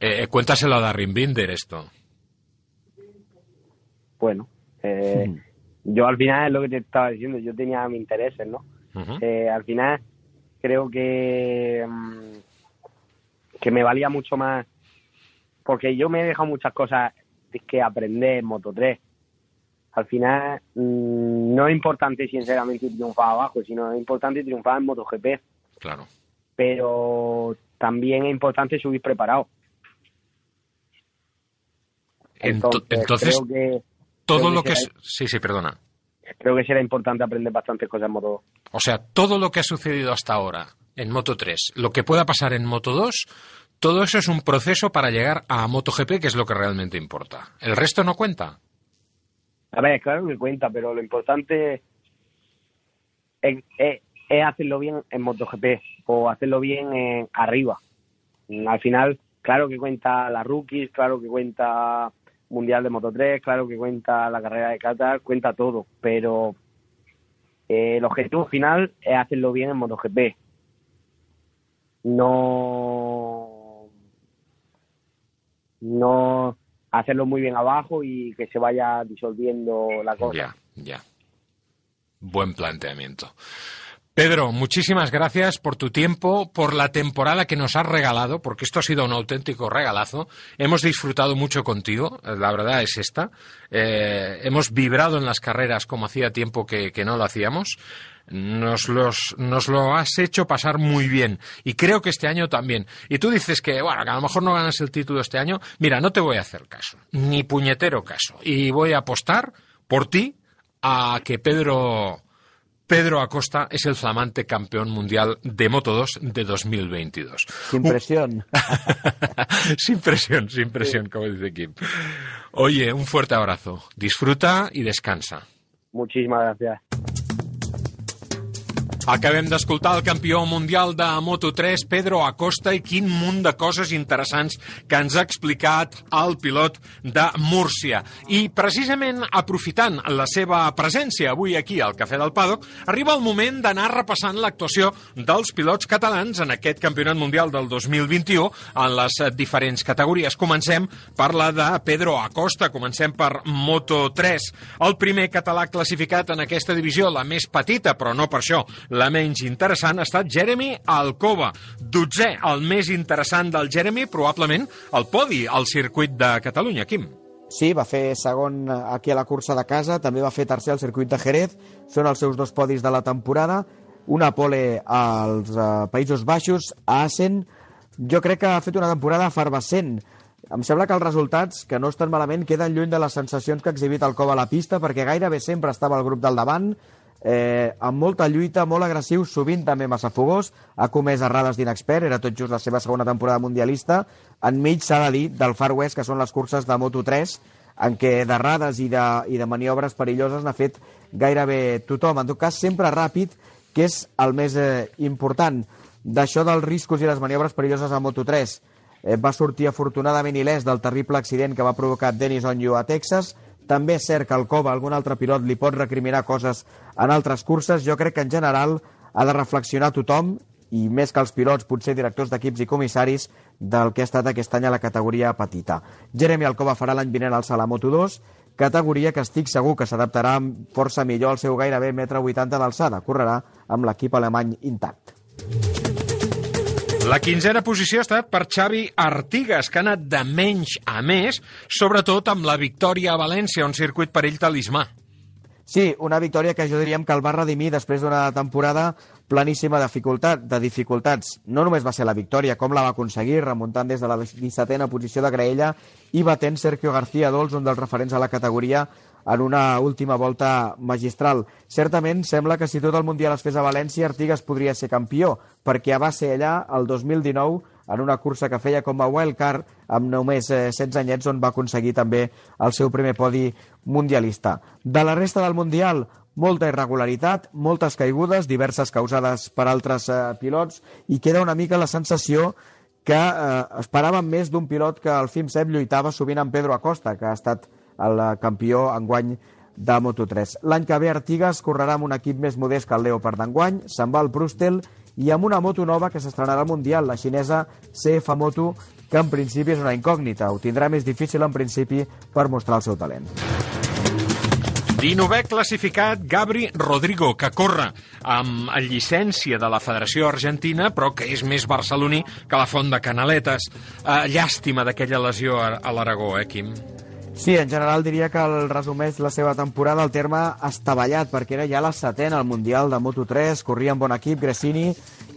Eh, cuéntaselo a Darren Binder esto. Bueno, eh, yo al final es lo que te estaba diciendo, yo tenía mis intereses, ¿no? Eh, al final creo que mm, que me valía mucho más porque yo me he dejado muchas cosas que aprender en Moto 3 al final mm, no es importante sinceramente triunfar abajo sino es importante triunfar en MotoGP Claro. Pero también es importante subir preparado Ento- entonces, creo que todo creo lo que será- Sí, sí, perdona. creo que será importante aprender bastantes cosas en Moto 2 O sea, todo lo que ha sucedido hasta ahora en Moto 3, lo que pueda pasar en Moto 2, todo eso es un proceso para llegar a MotoGP, que es lo que realmente importa. ¿El resto no cuenta? A ver, claro que cuenta, pero lo importante es, es- es hacerlo bien en MotoGP o hacerlo bien eh, arriba. Al final, claro que cuenta la Rookies, claro que cuenta Mundial de Moto 3, claro que cuenta la carrera de Qatar, cuenta todo, pero eh, el objetivo final es hacerlo bien en MotoGP. No no hacerlo muy bien abajo y que se vaya disolviendo la cosa. Ya, ya. Buen planteamiento. Pedro, muchísimas gracias por tu tiempo, por la temporada que nos has regalado, porque esto ha sido un auténtico regalazo. Hemos disfrutado mucho contigo, eh, la verdad es esta. Eh, hemos vibrado en las carreras como hacía tiempo que, que no lo hacíamos. Nos, los, nos lo has hecho pasar muy bien y creo que este año también. Y tú dices que, bueno, que a lo mejor no ganas el título este año. Mira, no te voy a hacer caso, ni puñetero caso. Y voy a apostar por ti a que Pedro, Pedro Acosta es el flamante campeón mundial de Moto 2 de 2022. Sin presión. sin presión, sin presión, como dice Kim. Oye, un fuerte abrazo. Disfruta y descansa. Muchísimas gracias. Acabem d'escoltar el campió mundial de Moto3, Pedro Acosta, i quin munt de coses interessants que ens ha explicat el pilot de Múrcia. I precisament aprofitant la seva presència avui aquí al Cafè del Paddock, arriba el moment d'anar repassant l'actuació dels pilots catalans en aquest campionat mundial del 2021 en les diferents categories. Comencem per la de Pedro Acosta, comencem per Moto3. El primer català classificat en aquesta divisió, la més petita, però no per això la menys interessant ha estat Jeremy Alcoba. Dotzè, el més interessant del Jeremy, probablement el podi al circuit de Catalunya. Quim. Sí, va fer segon aquí a la cursa de casa, també va fer tercer al circuit de Jerez, són els seus dos podis de la temporada, una pole als uh, Països Baixos, a Assen, jo crec que ha fet una temporada efervescent. Em sembla que els resultats, que no estan malament, queden lluny de les sensacions que ha exhibit el Cova a la pista, perquè gairebé sempre estava al grup del davant, eh, amb molta lluita, molt agressiu, sovint també massa fogós, ha comès errades d'inexpert, era tot just la seva segona temporada mundialista, enmig s'ha de dir del Far West, que són les curses de Moto3, en què d'errades i, de, i de maniobres perilloses n'ha fet gairebé tothom. En tot cas, sempre ràpid, que és el més eh, important. D'això dels riscos i les maniobres perilloses a Moto3, eh, va sortir afortunadament il·lès del terrible accident que va provocar Dennis Onyu a Texas, també és cert que el Cova, algun altre pilot, li pot recriminar coses en altres curses. Jo crec que en general ha de reflexionar tothom i més que els pilots, potser directors d'equips i comissaris del que ha estat aquest any a la categoria petita. Jeremy Alcoba farà l'any vinent al Salamoto 2, categoria que estic segur que s'adaptarà força millor al seu gairebé metre 80 d'alçada. Correrà amb l'equip alemany intact. La quinzena posició ha estat per Xavi Artigas, que ha anat de menys a més, sobretot amb la victòria a València, un circuit per ell talismà. Sí, una victòria que jo diríem que el va redimir després d'una temporada planíssima de, dificultat, de dificultats. No només va ser la victòria, com la va aconseguir, remuntant des de la 17a posició de Graella i batent Sergio García Dols, un dels referents a la categoria, en una última volta magistral. Certament sembla que si tot el Mundial es fes a València, Artigas podria ser campió, perquè va ser allà el 2019 en una cursa que feia com a wildcard amb només 16 eh, anyets on va aconseguir també el seu primer podi mundialista. De la resta del Mundial, molta irregularitat, moltes caigudes, diverses causades per altres eh, pilots, i queda una mica la sensació que eh, esperàvem més d'un pilot que al FIMSEP lluitava sovint amb Pedro Acosta, que ha estat el campió enguany de Moto3. L'any que ve Artigas correrà amb un equip més modest que el Leopard d'enguany, se'n va al Brustel i amb una moto nova que s'estrenarà al Mundial, la xinesa CF Moto, que en principi és una incògnita. Ho tindrà més difícil en principi per mostrar el seu talent. 19è classificat Gabri Rodrigo, que corre amb llicència de la Federació Argentina, però que és més barceloní que la Font de Canaletes. Uh, llàstima d'aquella lesió a l'Aragó, eh, Quim? Sí, en general diria que el resumeix la seva temporada el terme estavellat, perquè era ja la setena al Mundial de Moto3, corria amb bon equip, Gresini,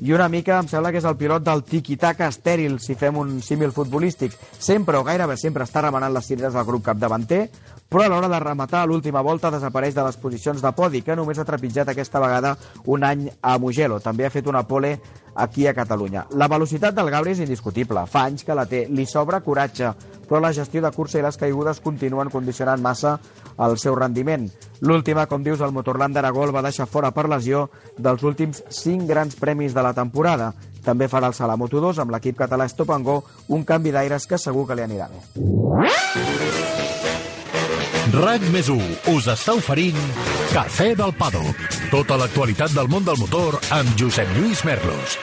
i una mica em sembla que és el pilot del tiki-taka estèril, si fem un símil futbolístic. Sempre o gairebé sempre està remenant les cireres del grup capdavanter, però a l'hora de rematar l'última volta desapareix de les posicions de podi, que només ha trepitjat aquesta vegada un any a Mugello. També ha fet una pole aquí a Catalunya. La velocitat del Gabri és indiscutible, fa anys que la té, li sobra coratge, però la gestió de cursa i les caigudes continuen condicionant massa el seu rendiment. L'última, com dius, el Motorland d'Aragó va deixar fora per lesió dels últims 5 grans premis de la temporada. També farà el Salamoto 2 amb l'equip català Stopangó, un canvi d'aires que segur que li anirà bé. RAC més us està oferint Cafè del Paddock. Tota l'actualitat del món del motor amb Josep Lluís Merlos.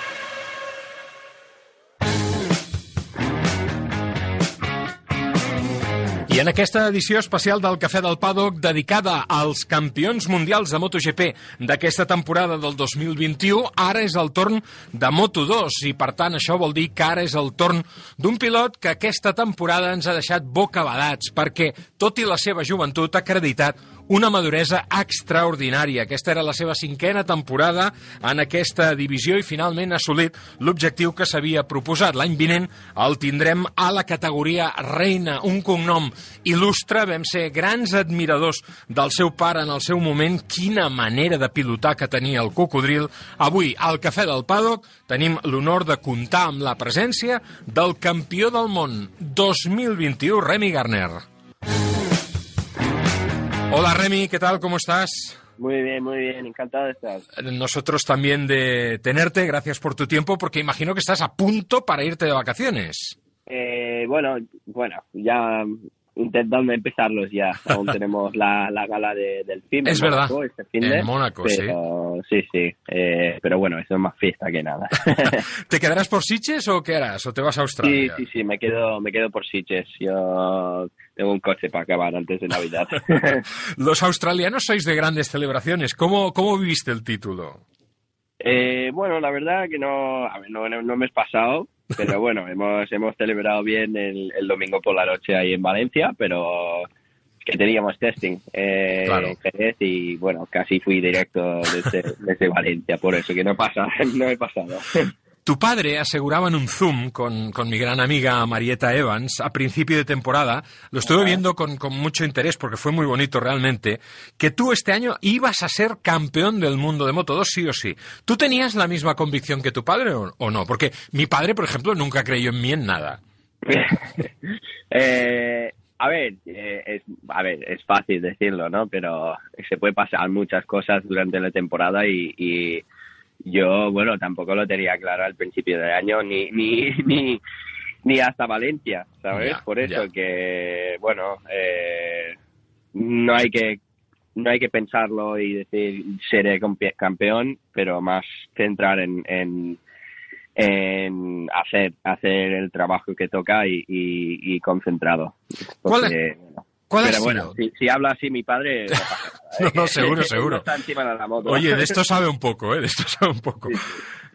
I en aquesta edició especial del Cafè del Paddock, dedicada als campions mundials de MotoGP d'aquesta temporada del 2021, ara és el torn de Moto2 i, per tant, això vol dir que ara és el torn d'un pilot que aquesta temporada ens ha deixat bocabadats perquè, tot i la seva joventut, ha acreditat una maduresa extraordinària. Aquesta era la seva cinquena temporada en aquesta divisió i finalment ha assolit l'objectiu que s'havia proposat. L'any vinent el tindrem a la categoria reina, un cognom il·lustre. Vam ser grans admiradors del seu pare en el seu moment. Quina manera de pilotar que tenia el cocodril. Avui, al Cafè del Paddock, tenim l'honor de comptar amb la presència del campió del món 2021, Remy Garner. Hola Remy, ¿qué tal? ¿Cómo estás? Muy bien, muy bien, encantado de estar. Nosotros también de tenerte, gracias por tu tiempo, porque imagino que estás a punto para irte de vacaciones. Eh, bueno, bueno, ya intentando empezarlos ya. Aún tenemos la, la gala de- del film. Es en verdad. Mónaco este finde, En Mónaco, sí. pero, sí. Sí, Eh, pero bueno, eso es más fiesta que nada. ¿Te quedarás por Siches o qué harás? ¿O te vas a sí, Australia? sí, sí, me quedo, me quedo por Sitges. Yo tengo un coche para acabar antes de Navidad. Los australianos sois de grandes celebraciones. ¿Cómo, cómo viviste el título? Eh, bueno, la verdad que no, a ver, no, no, me he pasado, pero bueno, hemos, hemos celebrado bien el, el domingo por la noche ahí en Valencia, pero que teníamos testing eh, Claro. en Jerez y bueno, casi fui directo desde, desde Valencia, por eso que no pasa, no he pasado. Tu padre aseguraba en un Zoom con, con mi gran amiga Marieta Evans a principio de temporada, lo estuve viendo con, con mucho interés porque fue muy bonito realmente, que tú este año ibas a ser campeón del mundo de Moto 2 sí o sí. ¿Tú tenías la misma convicción que tu padre o, o no? Porque mi padre, por ejemplo, nunca creyó en mí en nada. Eh, a ver, eh, es, a ver, es fácil decirlo, ¿no? Pero se puede pasar muchas cosas durante la temporada y, y yo, bueno, tampoco lo tenía claro al principio del año ni ni ni, ni hasta Valencia, ¿sabes? Ya, Por eso ya. que, bueno, eh, no hay que no hay que pensarlo y decir seré campeón, pero más centrar en, en en hacer hacer el trabajo que toca y, y, y concentrado. ¿Cuál bueno, ¿Cuál pero bueno, si, si habla así mi padre, no nada, No, ¿eh? no, seguro, seguro. no está encima de la moto. Oye, de esto sabe un poco, ¿eh? De esto sabe un poco.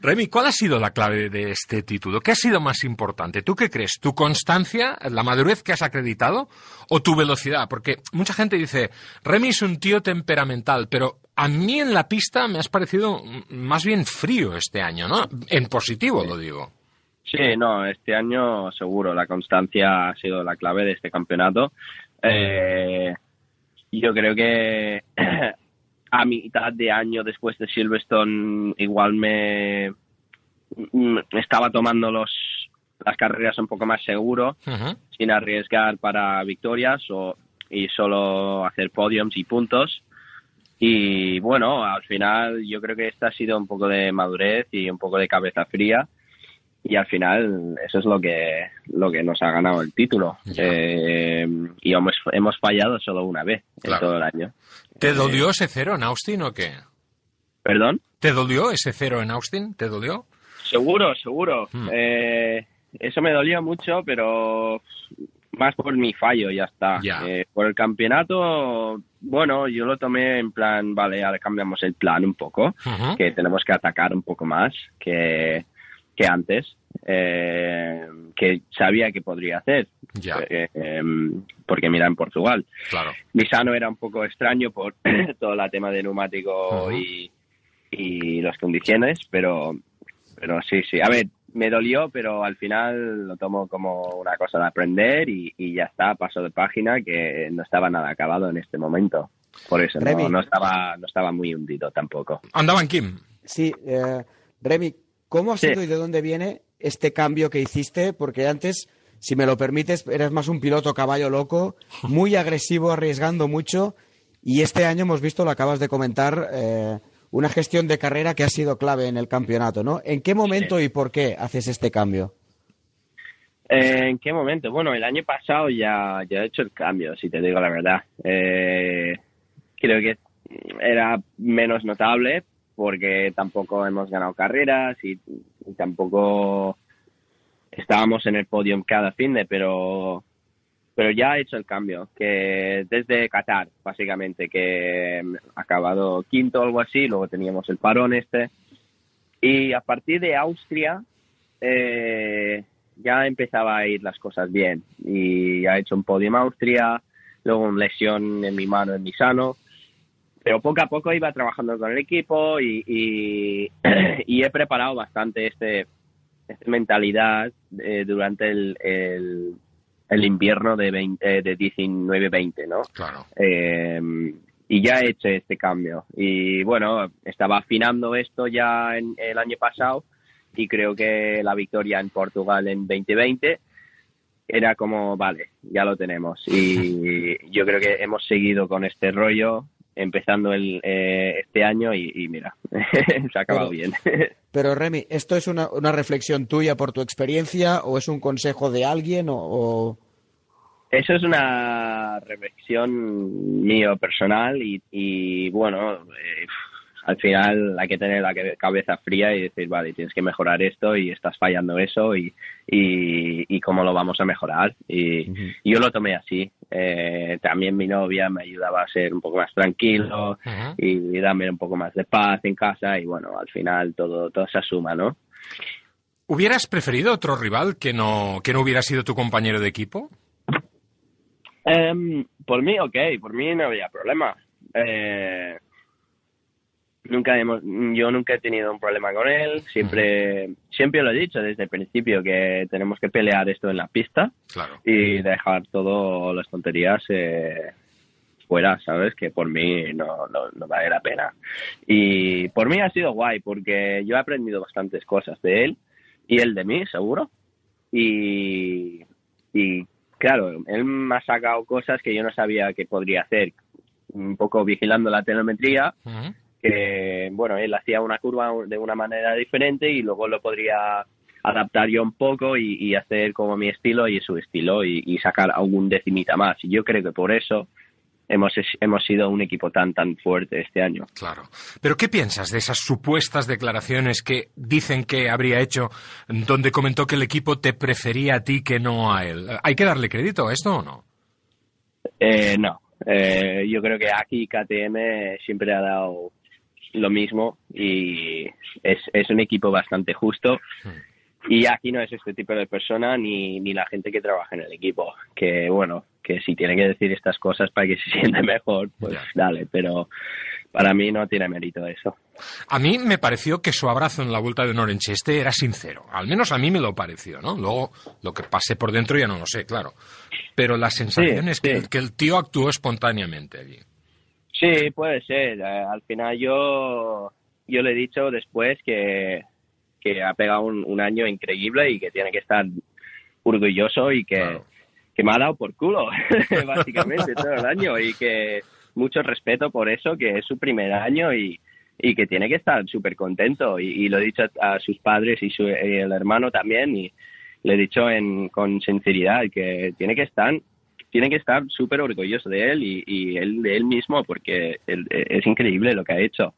Remy, ¿cuál ha sido la clave de este título? ¿Qué ha sido más importante? ¿Tú qué crees? ¿Tu constancia, la madurez que has acreditado o tu velocidad? Porque mucha gente dice, Remy es un tío temperamental, pero a mí en la pista me has parecido más bien frío este año, ¿no? En positivo lo digo. Sí, no, este año seguro la constancia ha sido la clave de este campeonato. Eh, yo creo que a mitad de año después de Silverstone igual me, me estaba tomando los las carreras un poco más seguro, sin arriesgar para victorias o, y solo hacer podiums y puntos. Y bueno, al final yo creo que esta ha sido un poco de madurez y un poco de cabeza fría. Y al final eso es lo que lo que nos ha ganado el título. Eh, y hemos, hemos fallado solo una vez Claro. en todo el año. ¿Te dolió ese cero en Austin o qué? ¿Perdón? ¿Te dolió ese cero en Austin? ¿Te dolió? Seguro, seguro. Hmm. Eh, eso me dolió mucho, pero más por mi fallo, ya está. Ya. Eh, por el campeonato, bueno, yo lo tomé en plan, vale, ahora cambiamos el plan un poco, que tenemos que atacar un poco más que, que antes, eh, que sabía que podría hacer. Ya. Eh, em, porque mira, en Portugal, Claro. Misano era un poco extraño por todo el tema de neumático y, y las condiciones, pero, pero sí, sí. A ver, me dolió, pero al final lo tomo como una cosa de aprender y, y ya está, paso de página, que no estaba nada acabado en este momento. Por eso no, no, estaba, no estaba muy hundido tampoco. Andaban Kim. Sí, eh, Remy, ¿cómo ha Sí. sido y de dónde viene este cambio que hiciste? Porque antes, si me lo permites, eres más un piloto caballo loco, muy agresivo, arriesgando mucho, y este año hemos visto, lo acabas de comentar, eh, una gestión de carrera que ha sido clave en el campeonato, ¿no? ¿En qué momento y por qué haces este cambio? Eh, ¿En qué momento? Bueno, el año pasado ya, ya he hecho el cambio, si te digo la verdad. Eh, creo que era menos notable porque tampoco hemos ganado carreras y, tampoco estábamos en el podium cada fin de, pero pero ya he hecho el cambio, que desde Qatar, básicamente, que ha acabado quinto o algo así, luego teníamos el parón este, y a partir de Austria eh, ya empezaba a ir las cosas bien, y ha hecho un podium Austria, luego una lesión en mi mano en Misano, pero poco a poco iba trabajando con el equipo y, y, y he preparado bastante este, mentalidad eh, durante el, el, el invierno de, 20 eh, de 19-20, ¿no? Claro. Eh, y ya he hecho este cambio. Y bueno, estaba afinando esto ya en, el año pasado y creo que la victoria en Portugal en 2020 era como, vale, ya lo tenemos. Y yo creo que hemos seguido con este rollo empezando el, eh, este año y, y mira, se ha acabado Pero- bien. Pero Remy, ¿esto es una, una reflexión tuya por tu experiencia o es un consejo de alguien o...? o- Eso es una reflexión mío personal y, y, bueno, eh, al final hay que tener la cabeza fría y decir, vale, tienes que mejorar esto y estás fallando eso y, y, y cómo lo vamos a mejorar. Y, y yo lo tomé así. Eh, también mi novia me ayudaba a ser un poco más tranquilo y darme un poco más de paz en casa y bueno, al final todo, todo se asuma, ¿no? ¿Hubieras preferido otro rival que no, que no hubiera sido tu compañero de equipo? Em, por mí, ok, por mí no había problema. Eh, nunca hemos, yo nunca he tenido un problema con él. Siempre, siempre lo he dicho desde el principio que tenemos que pelear esto en la pista Claro. y dejar todas las tonterías eh, fuera, ¿sabes? Que por mí no, no, no vale la pena. Y por mí ha sido guay porque yo he aprendido bastantes cosas de él y él de mí, seguro. Y, y claro, él me ha sacado cosas que yo no sabía que podría hacer. Un poco vigilando la telemetría. Que bueno, él hacía una curva de una manera diferente y luego lo podría adaptar yo un poco y, y hacer como mi estilo y su estilo y, y sacar algún decimita más. Y yo creo que por eso hemos, hemos sido un equipo tan, tan fuerte este año. Claro. Pero ¿qué piensas de esas supuestas declaraciones que dicen que habría hecho, donde comentó que el equipo te prefería a ti que no a él? ¿Hay que darle crédito a esto o no? Eh, no, Eh, yo creo que aquí KTM siempre ha dado lo mismo y es, es un equipo bastante justo. Y aquí no es este tipo de persona ni, ni la gente que trabaja en el equipo. Que bueno, que si tiene que decir estas cosas para que se siente mejor, pues Ya. dale. Pero para mí no tiene mérito eso. A mí me pareció que su abrazo en la vuelta de Honor en Cheste era sincero. Al menos a mí me lo pareció, ¿no? Luego, lo que pase por dentro ya no lo sé, claro. Pero la sensación Sí, es que, sí. que el tío actuó espontáneamente allí. Sí, puede ser. Eh, al final yo, yo le he dicho después que, que ha pegado un, un año increíble y que tiene que estar orgulloso y que, Claro. que me ha dado por culo, básicamente, todo el año. Y que mucho respeto por eso, que es su primer año y, y que tiene que estar súper contento. Y, y lo he dicho a, a sus padres y, su, y el hermano también. Y le he dicho en, con sinceridad que tiene que estar tiene que estar súper orgulloso de él y, y él de él mismo porque él- es increíble lo que ha hecho.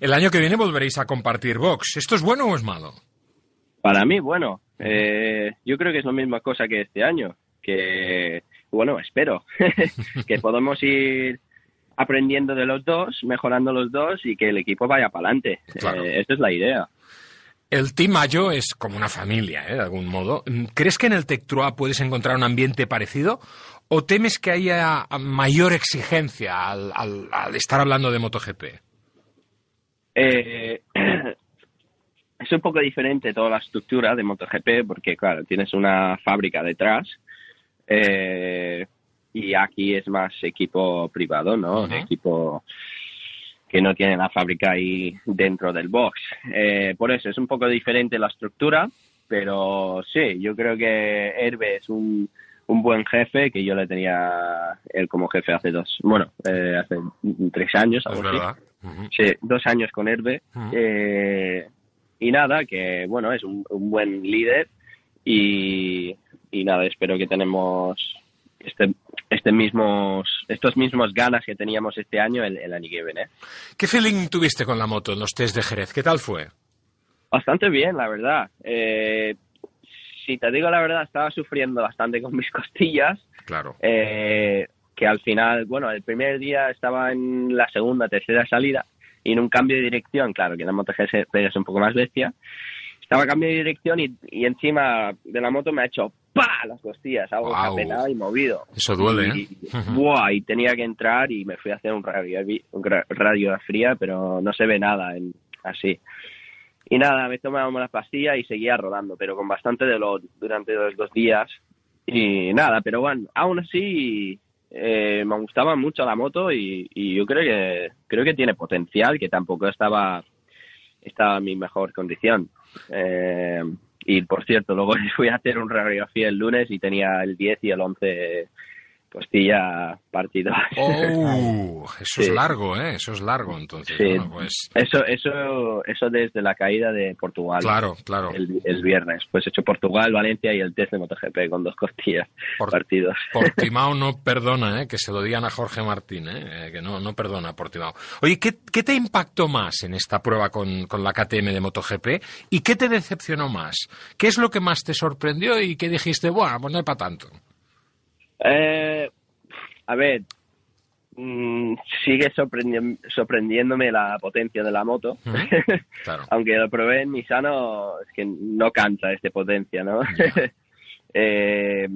El año que viene volveréis a compartir box. ¿Esto es bueno o es malo? Para mí, bueno, eh, yo creo que es la misma cosa que este año, que, bueno, espero que podamos ir aprendiendo de los dos, mejorando los dos y que el equipo vaya para adelante. Claro. esta es la idea. El Team Mayo es como una familia, ¿eh? de algún modo. ¿Crees que en el Tech Trois puedes encontrar un ambiente parecido? ¿O temes que haya mayor exigencia al, al- al estar hablando de MotoGP? Eh, es un poco diferente toda la estructura de MotoGP porque, claro, tienes una fábrica detrás eh, y aquí es más equipo privado, ¿no? Equipo que no tiene la fábrica ahí dentro del box. Eh, por eso es un poco diferente la estructura, pero sí, yo creo que Herbe es un, un buen jefe, que yo le tenía él como jefe hace dos, bueno, eh, hace tres años, Es algo así. Sí, dos años con Herbe. Eh, y nada, que bueno, es un, un buen líder y, y nada, espero que tenemos este, este mismos, estos mismos ganas que teníamos este año el, el año que viene. ¿Qué feeling tuviste con la moto en los test de Jerez? ¿Qué tal fue? Bastante bien, la verdad. Eh, si te digo la verdad, estaba sufriendo bastante con mis costillas. Claro. eh, que al final, bueno, el primer día estaba en la segunda, tercera salida y en un cambio de dirección, claro que la moto GS es un poco más bestia, estaba cambio de dirección y, y encima de la moto me ha hecho ¡pa! las costillas, algo que ha Guau. penado y movido. Eso duele, y, ¿eh? buah, y tenía que entrar y me fui a hacer un radio, un radio fría, pero no se ve nada en- así. Y nada, me tomaba la pastilla y seguía rodando, pero con bastante dolor durante los dos días. Y nada, pero bueno, aún así eh, me gustaba mucho la moto y, y yo creo que creo que tiene potencial, que tampoco estaba estaba en mi mejor condición. Eh, y por cierto, luego fui a hacer un radiografía el lunes y tenía el 10 y el 11 costilla partido. Oh, eso es Sí. largo, ¿eh? Eso es largo, entonces. Sí. Bueno, pues, Eso, eso, eso desde la caída de Portugal. claro, claro. El, el viernes. Pues he hecho Portugal, Valencia y el test de MotoGP con dos costillas Por- partidos. Portimao no perdona, ¿eh? que se lo digan a Jorge Martín, ¿eh? Eh, que no, no perdona Portimao. Oye, ¿qué, qué te impactó más en esta prueba con, con la KTM de MotoGP y qué te decepcionó más? ¿Qué es lo que más te sorprendió y qué dijiste, bueno, pues no es para tanto? Eh, a ver, mm, sigue sorprendi- sorprendiéndome la potencia de la moto. Claro. Aunque lo probé en Misano, es que no canta este potencia, ¿no? Eh,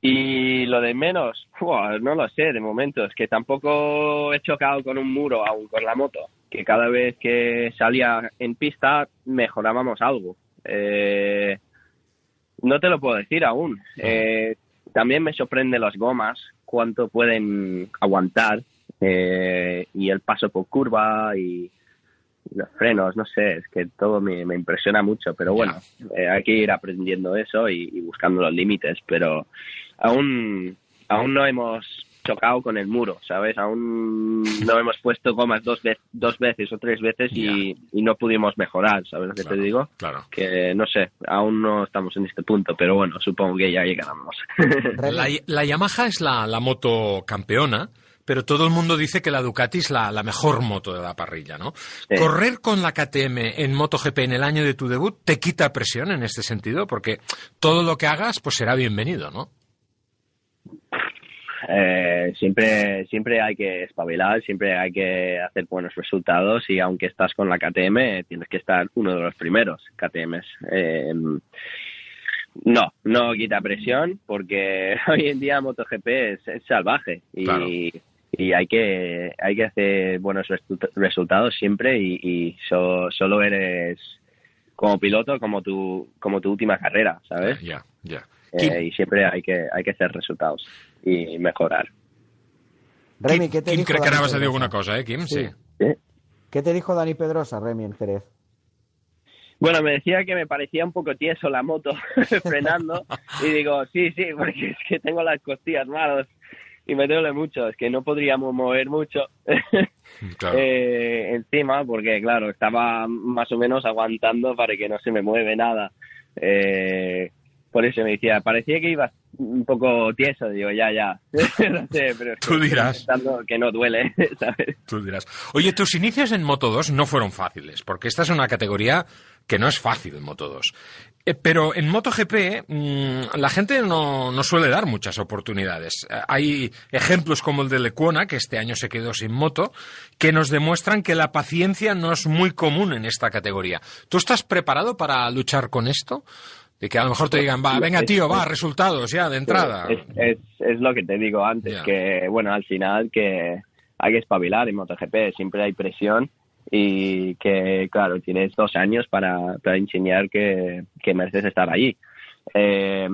y lo de menos, no lo sé de momento, es que tampoco he chocado con un muro aún con la moto, que cada vez que salía en pista mejorábamos algo. Eh, no te lo puedo decir aún. Eh, también me sorprende las gomas, cuánto pueden aguantar eh, y el paso por curva y los frenos, no sé, es que todo me, me impresiona mucho, pero bueno, eh, hay que ir aprendiendo eso y, y buscando los límites, pero aún, aún no hemos chocado con el muro, ¿sabes? Aún no hemos puesto gomas dos, ve- dos veces o tres veces y, y no pudimos mejorar, ¿sabes lo que Claro, te digo? Claro. Que no sé, aún no estamos en este punto, pero bueno, supongo que ya llegaremos. La, la Yamaha es la, la moto campeona, pero todo el mundo dice que la Ducati es la, la mejor moto de la parrilla, ¿no? Sí. Correr con la KTM en MotoGP en el año de tu debut te quita presión en este sentido, porque todo lo que hagas pues será bienvenido, ¿no? Eh, siempre, siempre hay que espabilar, siempre hay que hacer buenos resultados y aunque estás con la KTM, tienes que estar uno de los primeros KTMs. Eh, no, no quita presión porque hoy en día MotoGP es, es salvaje y, Claro. y hay que hay que hacer buenos resultados siempre y, y so- solo eres como piloto como tu como tu última carrera, ¿sabes? Ya, ya. Eh, y siempre hay que hay que hacer resultados y mejorar. Remy, ¿qué te Kim dijo Dani ahora vas a decir Pedrosa? alguna cosa, ¿eh, Kim? Sí. Sí. ¿Qué te dijo Dani Pedrosa, Remy, en Jerez? Bueno, me decía que me parecía un poco tieso la moto frenando y digo, sí, sí, porque es que tengo las costillas malas y me duele mucho, es que no podríamos mover mucho Claro. eh, encima porque, claro, estaba más o menos aguantando para que no se me mueve nada. Eh, por eso me decía, parecía que ibas un poco tieso, digo, ya, ya, no sé, pero es que Tú dirás. que no duele, ¿sabes? Tú dirás. Oye, tus inicios en Moto 2 no fueron fáciles, porque esta es una categoría que no es fácil en Moto 2. Eh, pero en MotoGP mm, la gente no, no suele dar muchas oportunidades. Eh, hay ejemplos como el de Lecuona, que este año se quedó sin moto, que nos demuestran que la paciencia no es muy común en esta categoría. ¿Tú estás preparado para luchar con esto? De que a lo mejor te digan, va, venga tío, va, resultados ya de entrada. Es, es, es lo que te digo antes, que bueno, al final que hay que espabilar en MotoGP, siempre hay presión y que, claro, tienes dos años para, para enseñar que, que mereces estar allí. Eh,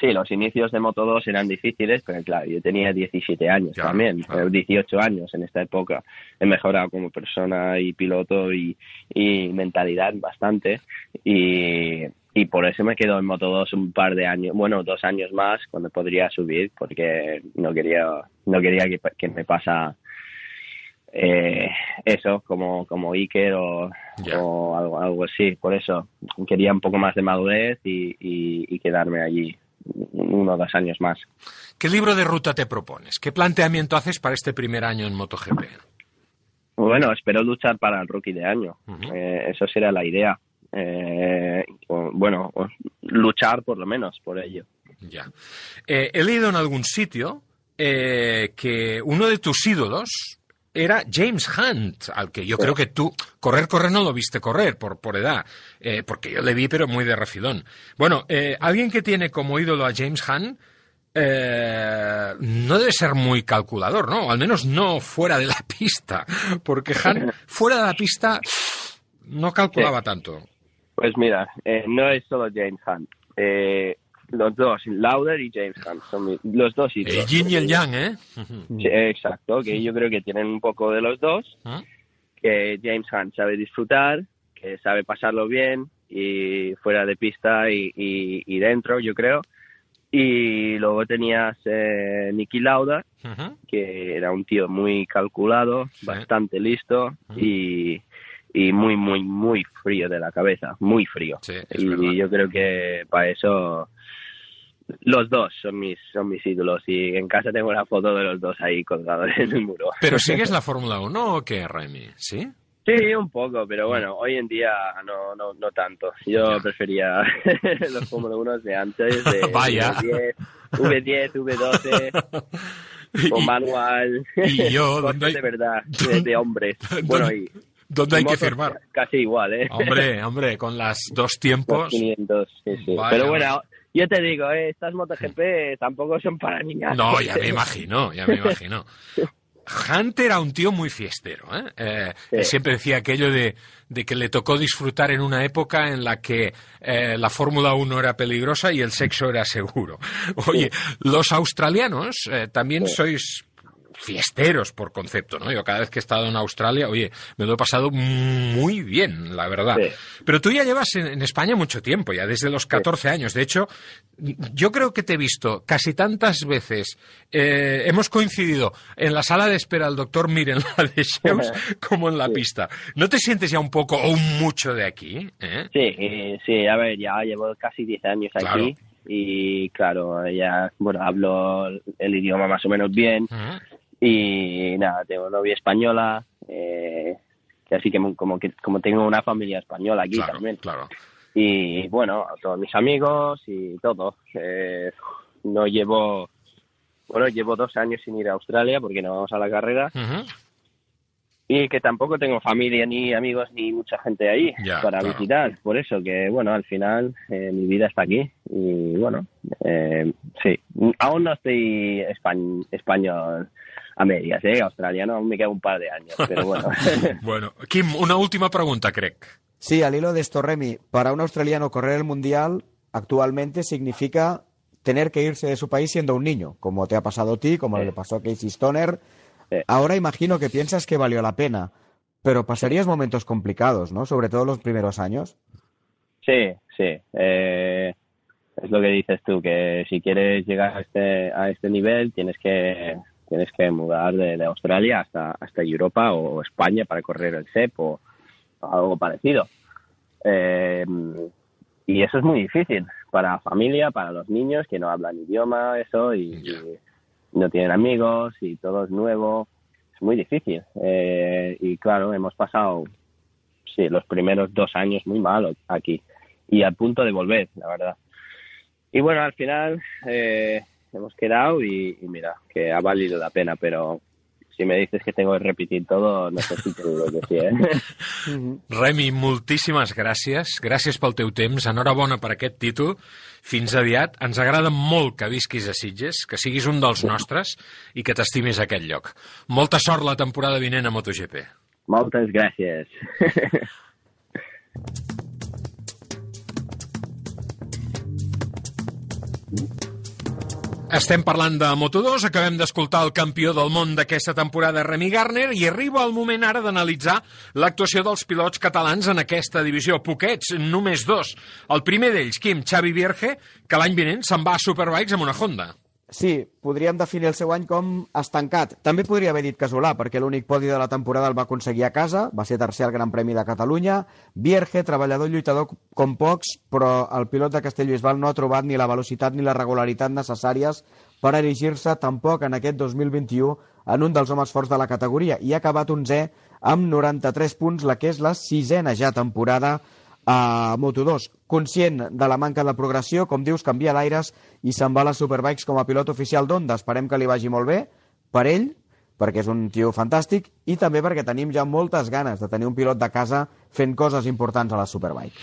sí, los inicios de Moto 2 eran difíciles, pero claro, yo tenía 17 años Claro, también, claro. eh, 18 años en esta época. He mejorado como persona y piloto y, y mentalidad bastante y, y por eso me quedo en Moto 2 un par de años, bueno, dos años más cuando podría subir porque no quería, no quería que, que me pasa eh, eso como, como Iker o, o algo, algo así. Por eso quería un poco más de madurez y, y, y quedarme allí uno o dos años más. ¿Qué libro de ruta te propones? ¿Qué planteamiento haces para este primer año en MotoGP? Bueno, espero luchar para el rookie de año. Ujú. Eh, eso será la idea. Eh, o- bueno, o luchar por lo menos por ello. Ya. Eh, he leído en algún sitio eh, que uno de tus ídolos era James Hunt, al que yo creo que tú correr, correr no lo viste correr por, por edad, eh, porque yo le vi pero muy de refilón. Bueno, eh, alguien que tiene como ídolo a James Hunt eh, no debe ser muy calculador, ¿no? Al menos no fuera de la pista, porque Hunt fuera de la pista no calculaba tanto. Pues mira, eh, no es solo James Hunt. Los dos, Lauder y James Hunt, son los dos El ídolos. yin y el yang, ¿eh? Sí, exacto, que yo creo que tienen un poco de los dos. ¿Ah? que James Hunt sabe disfrutar, que sabe pasarlo bien y fuera de pista y, y- y dentro, yo creo. Y Y luego tenías eh, Nicky Lauda, que era un tío muy calculado, Sí. bastante listo y, y muy, muy, muy frío de la cabeza, muy frío. Sí, y verdad. yo creo que para eso los dos son mis, son mis ídolos y en casa tengo la foto de los dos ahí colgados en el muro. ¿Pero sigues la Fórmula 1 o qué, Remy? ¿Sí? Sí, un poco, pero bueno, hoy en día no, no, no tanto. Yo Ya. prefería los Fórmula 1 de antes, de Vaya. V10, V10, V12, con manual. Y yo, ¿dónde hay- de verdad, de, de hombres. Bueno, y ¿Dónde hay que firmar? Casi igual, ¿eh? Hombre, hombre, con las dos tiempos. 500, sí, sí. Vaya, Pero bueno, yo te digo, eh, estas MotoGP tampoco son para niñas. No, ya me imagino, ya me imagino. Hunter era un tío muy fiestero. ¿eh? Eh, Sí. Siempre decía aquello de, de que le tocó disfrutar en una época en la que eh, la Fórmula 1 era peligrosa y el sexo era seguro. Oye, los australianos eh, también sois fiesteros por concepto, ¿no? Yo cada vez que he estado en Australia, oye, me lo he pasado muy bien, la verdad. Sí. Pero tú ya llevas en, en España mucho tiempo, ya desde los 14 años. De hecho, yo creo que te he visto casi tantas veces. eh, hemos coincidido en la sala de espera al doctor Miren, la de Sheus, como en la pista. ¿No te sientes ya un poco o un mucho de aquí? eh? Sí, eh, sí, a ver, ya llevo casi 10 años aquí Claro. y claro, ya, bueno, hablo el idioma más o menos bien. Y nada, tengo novia española, eh, así que como, que como tengo una familia española aquí Claro, también. claro. Y bueno, a todos mis amigos y todo. Eh, no llevo, bueno, llevo dos años sin ir a Australia porque no vamos a la carrera y que tampoco tengo familia ni amigos ni mucha gente ahí para claro. visitar. Por eso que, bueno, al final eh, mi vida está aquí y bueno, eh, sí, aún no estoy espa- español a medias, ¿eh? Australiano aún me queda un par de años, pero bueno. Bueno, Kim, una última pregunta, crec. Sí, al hilo de esto, Remy, para un australiano correr el Mundial actualmente significa tener que irse de su país siendo un niño, como te ha pasado a ti, como Sí. le pasó a Casey Stoner. Sí. Ahora imagino que piensas que valió la pena, pero pasarías momentos complicados, ¿no? Sobre todo los primeros años. Sí, sí. Eh, es lo que dices tú, que si quieres llegar a este, a este nivel tienes que tienes que mudar de, de Australia hasta, hasta Europa o España para correr el CEP o algo parecido. Eh, y eso es muy difícil para la familia, para los niños que no hablan idioma, eso, y, y no tienen amigos y todo es nuevo. Es muy difícil. Eh, y claro, hemos pasado sí, los primeros dos años muy malos aquí y al punto de volver, la verdad. Y bueno, al final eh, hemos quedado y, y mira, que ha valido la pena, pero si me dices que tengo que repetir todo, no sé si te digo que sí, ¿eh? Remi, moltíssimes gràcies. Gràcies pel teu temps. Enhorabona per aquest títol. Fins aviat. Ens agrada molt que visquis a Sitges, que siguis un dels nostres i que t'estimis aquest lloc. Molta sort la temporada vinent a MotoGP. Moltes gràcies. Estem parlant de Moto2, acabem d'escoltar el campió del món d'aquesta temporada, Remy Garner, i arriba el moment ara d'analitzar l'actuació dels pilots catalans en aquesta divisió. Poquets, només dos. El primer d'ells, Quim, Xavi Vierge, que l'any vinent se'n va a Superbikes amb una Honda. Sí, podríem definir el seu any com estancat. També podria haver dit casolà, perquè l'únic podi de la temporada el va aconseguir a casa, va ser tercer al Gran Premi de Catalunya. Vierge, treballador i lluitador com pocs, però el pilot de Castellbisbal no ha trobat ni la velocitat ni la regularitat necessàries per erigir-se tampoc en aquest 2021 en un dels homes forts de la categoria i ha acabat 11è amb 93 punts, la que és la sisena ja temporada a Moto2. Conscient de la manca de progressió, com dius, canvia d'aires i se'n va a les Superbikes com a pilot oficial d'Honda. Esperem que li vagi molt bé, per ell, perquè és un tio fantàstic, i també perquè tenim ja moltes ganes de tenir un pilot de casa fent coses importants a la Superbike.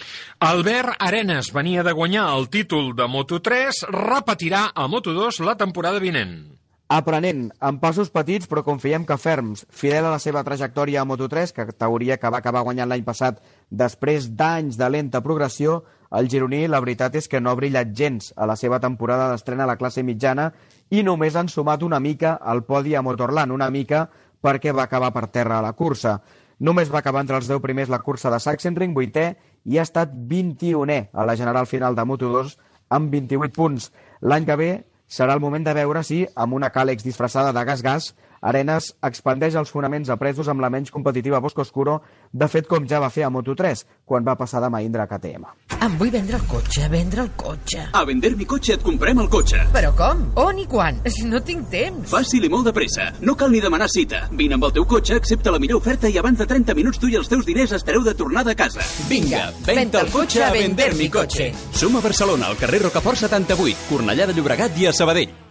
Albert Arenas venia de guanyar el títol de Moto3, repetirà a Moto2 la temporada vinent. Aprenent, amb passos petits però confiem que ferms, fidel a la seva trajectòria a Moto3, categoria que va acabar guanyant l'any passat després d'anys de lenta progressió, el gironí la veritat és que no ha brillat gens a la seva temporada d'estrena a la classe mitjana i només han sumat una mica al podi a Motorland, una mica perquè va acabar per terra a la cursa. Només va acabar entre els 10 primers la cursa de Sachsenring, 8è, i ha estat 21è a la general final de Moto2 amb 28 punts. L'any que ve serà el moment de veure si, amb una càlex disfressada de gas-gas, Arenas expandeix els fonaments apresos amb la menys competitiva Bosco Oscuro, de fet com ja va fer a Moto3, quan va passar de Mahindra a KTM. Em vull vendre el cotxe, vendre el cotxe. A vender mi cotxe et comprem el cotxe. Però com? On i quan? No tinc temps. Fàcil i molt de pressa. No cal ni demanar cita. Vine amb el teu cotxe, accepta la millor oferta i abans de 30 minuts tu i els teus diners estareu de tornada a casa. Vinga, venta el cotxe a vender mi cotxe. Som a Barcelona, al carrer Rocafort 78, Cornellà de Llobregat i a Sabadell.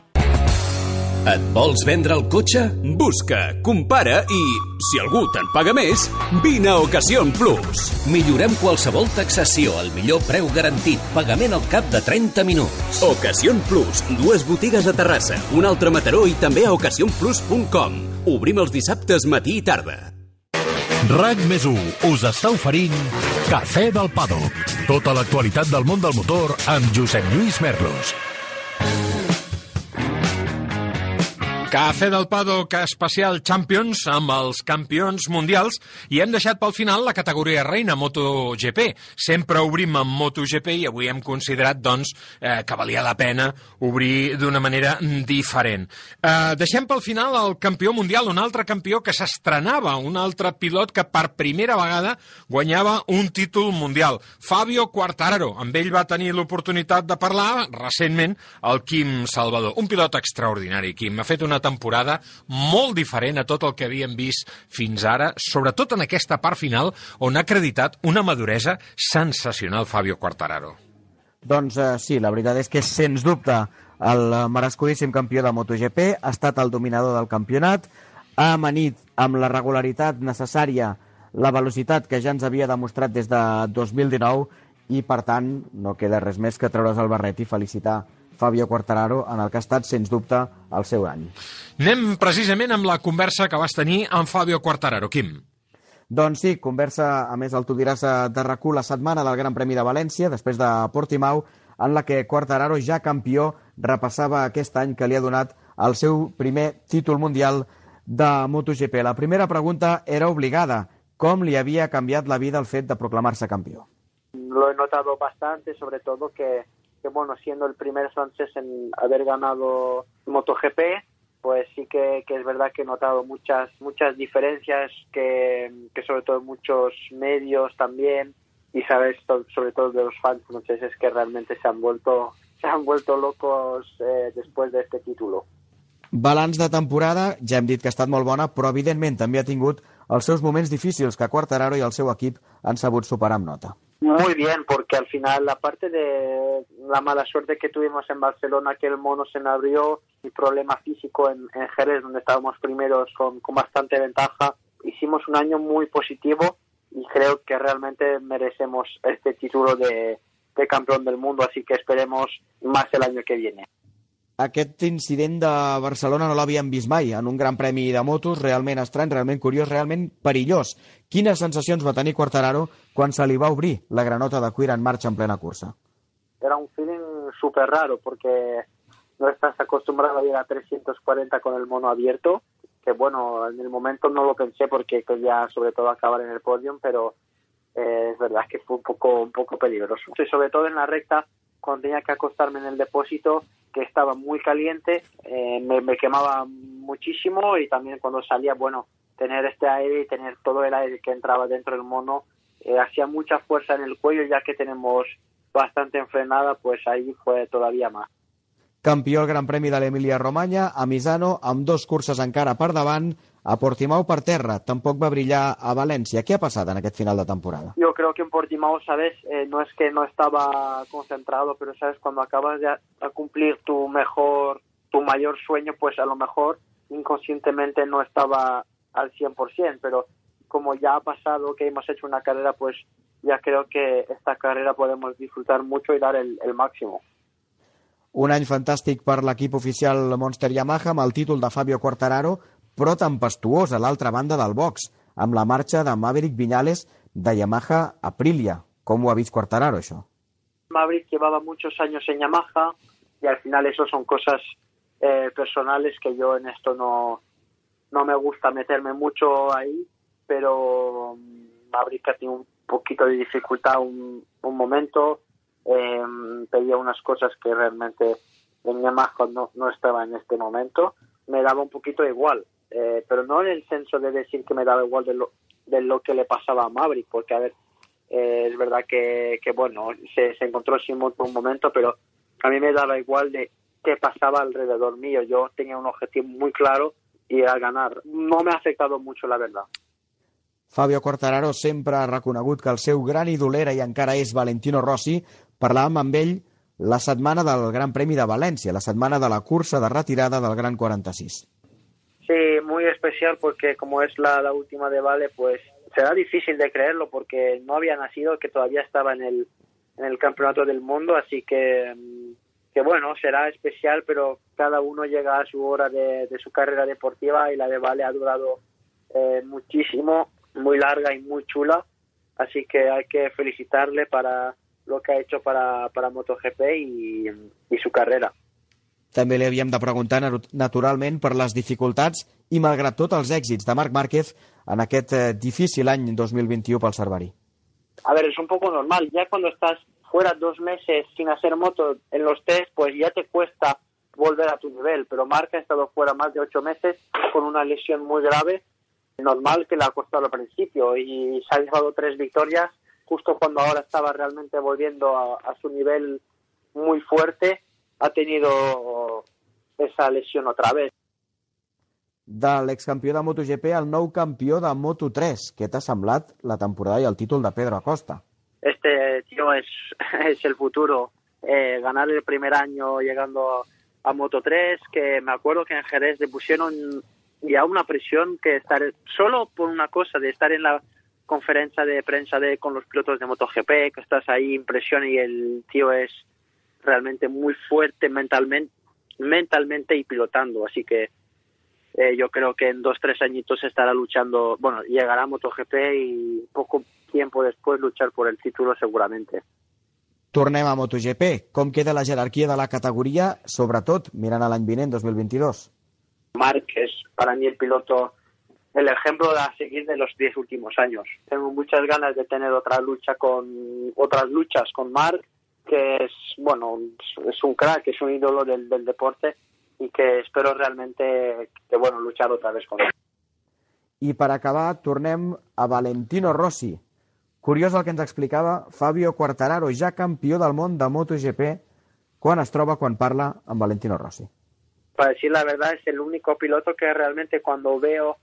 Et vols vendre el cotxe? Busca, compara i, si algú te'n paga més, vine a Ocasión Plus. Millorem qualsevol taxació al millor preu garantit, pagament al cap de 30 minuts. Ocasión Plus, dues botigues a Terrassa, un altre a Mataró i també a ocasionplus.com. Obrim els dissabtes matí i tarda. RAC més us està oferint Cafè del Paddock. Tota l'actualitat del món del motor amb Josep Lluís Merlos. Cafè del Paddock especial Champions amb els campions mundials i hem deixat pel final la categoria reina MotoGP. Sempre obrim amb MotoGP i avui hem considerat doncs, eh, que valia la pena obrir d'una manera diferent. Eh, deixem pel final el campió mundial, un altre campió que s'estrenava, un altre pilot que per primera vegada guanyava un títol mundial. Fabio Quartararo. Amb ell va tenir l'oportunitat de parlar recentment el Quim Salvador. Un pilot extraordinari, Quim. Ha fet una temporada molt diferent a tot el que havíem vist fins ara, sobretot en aquesta part final on ha acreditat una maduresa sensacional Fabio Quartararo. Doncs eh, sí, la veritat és que sens dubte el eh, merescudíssim campió de MotoGP ha estat el dominador del campionat, ha amanit amb la regularitat necessària la velocitat que ja ens havia demostrat des de 2019 i, per tant, no queda res més que treure's el barret i felicitar Fabio Quartararo, en el que ha estat, sens dubte, el seu any. Anem precisament amb la conversa que vas tenir amb Fabio Quartararo. Quim. Doncs sí, conversa, a més, el tu diràs eh, de rac la setmana del Gran Premi de València, després de Portimau, en la que Quartararo, ja campió, repassava aquest any que li ha donat el seu primer títol mundial de MotoGP. La primera pregunta era obligada. Com li havia canviat la vida el fet de proclamar-se campió? Lo he notado bastante, sobre todo que que bueno, siendo el primer francés en haber ganado MotoGP, pues sí que, que, es verdad que he notado muchas muchas diferencias que, que sobre todo muchos medios también y sabes sobre todo de los fans franceses que realmente se han vuelto se han vuelto locos eh, después de este título. Balanç de temporada, ja hem dit que ha estat molt bona, però evidentment també ha tingut els seus moments difícils que Quartararo i el seu equip han sabut superar amb nota. Muy bien, porque al final, aparte de la mala suerte que tuvimos en Barcelona, que el mono se abrió, y problema físico en, en Jerez, donde estábamos primeros con, bastante ventaja, hicimos un año muy positivo y creo que realmente merecemos este título de, campeón del mundo, así que esperemos más el año que viene. aquest incident de Barcelona no l'havíem vist mai en un gran premi de motos, realment estrany, realment curiós, realment perillós. Quines sensacions va tenir Quartararo quan se li va obrir la granota de cuir en marxa en plena cursa? Era un feeling súper raro porque no estás acostumbrado a ir a 340 con el mono abierto, que bueno, en el momento no lo pensé porque quería sobre todo acabar en el podium, pero eh, es verdad que fue un poco, un poco peligroso. Y sobre todo en la recta, cuando tenía que acostarme en el depósito, que estaba muy caliente, eh, me, me, quemaba muchísimo y también cuando salía, bueno, tener este aire y tener todo el aire que entraba dentro del mono, eh, hacía mucha fuerza en el cuello ya que tenemos bastante enfrenada, pues ahí fue todavía más. Campió el Gran Premi de l'Emilia Romanya, a Misano, amb dos curses encara per davant, a Portimao per terra. Tampoc va brillar a València. Què ha passat en aquest final de temporada? Yo creo que en Portimao, sabes, eh, no es que no estaba concentrado, pero sabes, cuando acabas de a cumplir tu mejor, tu mayor sueño, pues a lo mejor inconscientemente no estaba al 100%, pero como ya ha pasado que hemos hecho una carrera, pues ya creo que esta carrera podemos disfrutar mucho y dar el, el máximo. Un any fantàstic per l'equip oficial Monster Yamaha amb el títol de Fabio Quartararo, però tempestuós a l'altra banda del box, amb la marxa de Maverick Viñales de Yamaha a Aprilia. Com ho ha vist Quartararo, això? Maverick llevaba muchos años en Yamaha y al final eso son cosas eh, personales que yo en esto no, no me gusta meterme mucho ahí, pero Maverick ha tenido un poquito de dificultad un, un momento, eh, pedía unas cosas que realmente venía más cuando no estaba en este momento, me daba un poquito igual. Eh, pero no en el senso de decir que me daba igual de lo, de lo que le pasaba a Maverick, porque a ver, eh, es verdad que, que bueno, se, se encontró sin moto un momento, pero a mí me daba igual de qué pasaba alrededor mío. Yo tenía un objetivo muy claro y era ganar. No me ha afectado mucho, la verdad. Fabio Quartararo sempre ha reconegut que el seu gran idolera i encara és Valentino Rossi. Parlàvem amb ell la setmana del Gran Premi de València, la setmana de la cursa de retirada del Gran 46. Sí, muy especial porque como es la, la última de Vale, pues será difícil de creerlo porque no había nacido, que todavía estaba en el, en el Campeonato del Mundo, así que, mm, que bueno, será especial, pero cada uno llega a su hora de, de su carrera deportiva y la de Vale ha durado eh, muchísimo, muy larga y muy chula, así que hay que felicitarle para lo que ha hecho para, para MotoGP y, y su carrera. També li havíem de preguntar natu- naturalment per les dificultats i, malgrat tot, els èxits de Marc Márquez en aquest eh, difícil any 2021 pel Cervari. A ver, es un poco normal. Ya cuando estás fuera dos meses sin hacer moto en los test, pues ya te cuesta volver a tu nivel. Pero Marc ha estado fuera más de ocho meses con una lesión muy grave. Normal que le ha costado al principio y se ha llevado tres victorias justo cuando ahora estaba realmente volviendo a, a su nivel muy fuerte. Ha tenido esa lesión otra vez. De l'excampió de MotoGP al nou campió de Moto3. Què t'ha semblat la temporada i el títol de Pedro Acosta? Este tío es, es el futuro. Eh, ganar el primer año llegando a Moto 3, que me acuerdo que en Jerez le pusieron ya una presión que estar solo por una cosa de estar en la conferencia de prensa de con los pilotos de MotoGP, que estás ahí impresión y el tío es realmente muy fuerte mentalmente, mentalmente y pilotando, así que eh, yo creo que en dos tres añitos estará luchando, bueno, llegará a MotoGP y poco tiempo después luchar por el título seguramente. Tornem a MotoGP. Com queda la jerarquia de la categoria, sobretot mirant a l'any vinent, 2022? Marc es para mí el piloto, el ejemplo a seguir de los diez últimos años. Tengo muchas ganas de tener otra lucha con otras luchas con Marc, que es bueno, es un crack, es un ídolo del, del deporte y que espero realmente que bueno luchar otra vez con él. I per acabar, tornem a Valentino Rossi. Curiós el que ens explicava Fabio Quartararo, ja campió del món de MotoGP, quan es troba quan parla amb Valentino Rossi. Para decir la verdad, es el único piloto que realmente cuando veo,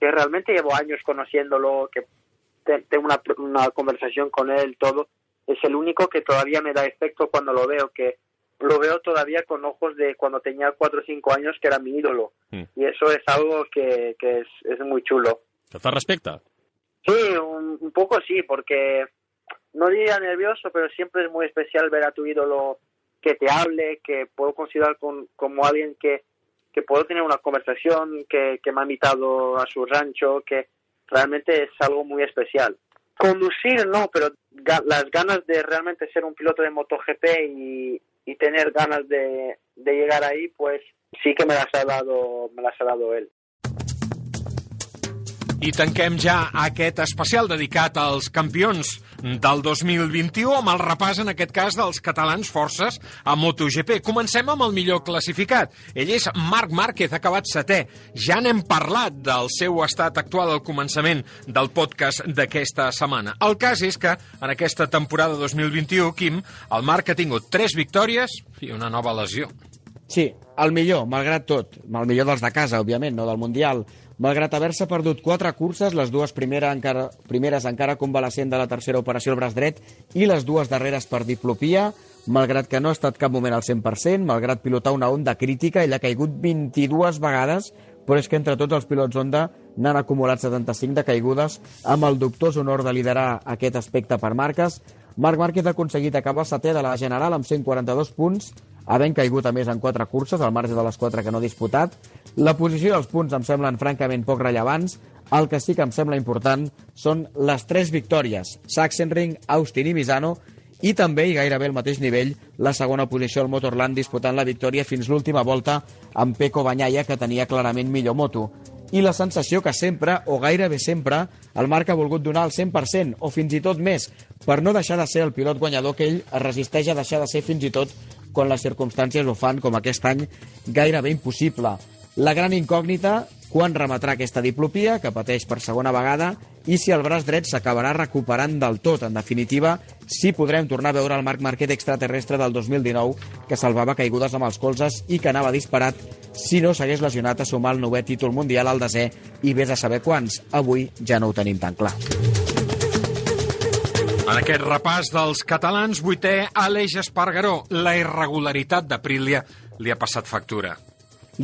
que realmente llevo años conociéndolo, que te- tengo una, una conversación con él, todo, es el único que todavía me da efecto cuando lo veo, que lo veo todavía con ojos de cuando tenía cuatro o cinco años, que era mi ídolo. Mm. Y eso es algo que, que es, es muy chulo. Que fa respecte. Sí, un, poco sí, porque no diría nervioso, pero siempre es muy especial ver a tu ídolo que te hable, que puedo considerar con- como alguien que, que puedo tener una conversación, que, que me ha invitado a su rancho, que realmente es algo muy especial. Conducir no, pero las ganas de realmente ser un piloto de MotoGP y, y tener ganas de, de llegar ahí, pues sí que me las ha dado, me las ha dado él. I tanquem ja aquest especial dedicat als campions del 2021 amb el repàs, en aquest cas, dels catalans forces a MotoGP. Comencem amb el millor classificat. Ell és Marc Márquez, acabat setè. Ja n'hem parlat del seu estat actual al començament del podcast d'aquesta setmana. El cas és que en aquesta temporada 2021, Quim, el Marc ha tingut tres victòries i una nova lesió. Sí, el millor, malgrat tot. El millor dels de casa, òbviament, no del Mundial. Malgrat haver-se perdut quatre curses, les dues primera encara, primeres encara convalescent de la tercera operació al braç dret i les dues darreres per diplopia, malgrat que no ha estat cap moment al 100%, malgrat pilotar una onda crítica, ell ha caigut 22 vegades, però és que entre tots els pilots Honda n'han acumulat 75 de caigudes, amb el dubtós honor de liderar aquest aspecte per marques. Marc Márquez ha aconseguit acabar setè de la general amb 142 punts, havent caigut a més en quatre curses, al marge de les quatre que no ha disputat. La posició dels punts em semblen francament poc rellevants. El que sí que em sembla important són les tres victòries, Sachsenring, Austin i Misano, i també, i gairebé al mateix nivell, la segona posició al Motorland disputant la victòria fins l'última volta amb Peco Banyaia, que tenia clarament millor moto. I la sensació que sempre, o gairebé sempre, el Marc ha volgut donar el 100%, o fins i tot més, per no deixar de ser el pilot guanyador que ell es resisteix a deixar de ser fins i tot quan les circumstàncies ho fan, com aquest any, gairebé impossible. La gran incògnita, quan remetrà aquesta diplopia, que pateix per segona vegada, i si el braç dret s'acabarà recuperant del tot. En definitiva, si podrem tornar a veure el Marc Marquet extraterrestre del 2019, que salvava caigudes amb els colzes i que anava disparat si no s'hagués lesionat a sumar el nou títol mundial al desè i vés a saber quants. Avui ja no ho tenim tan clar. En aquest repàs dels catalans, vuitè Aleix Espargaró. La irregularitat d'Aprilia li ha passat factura.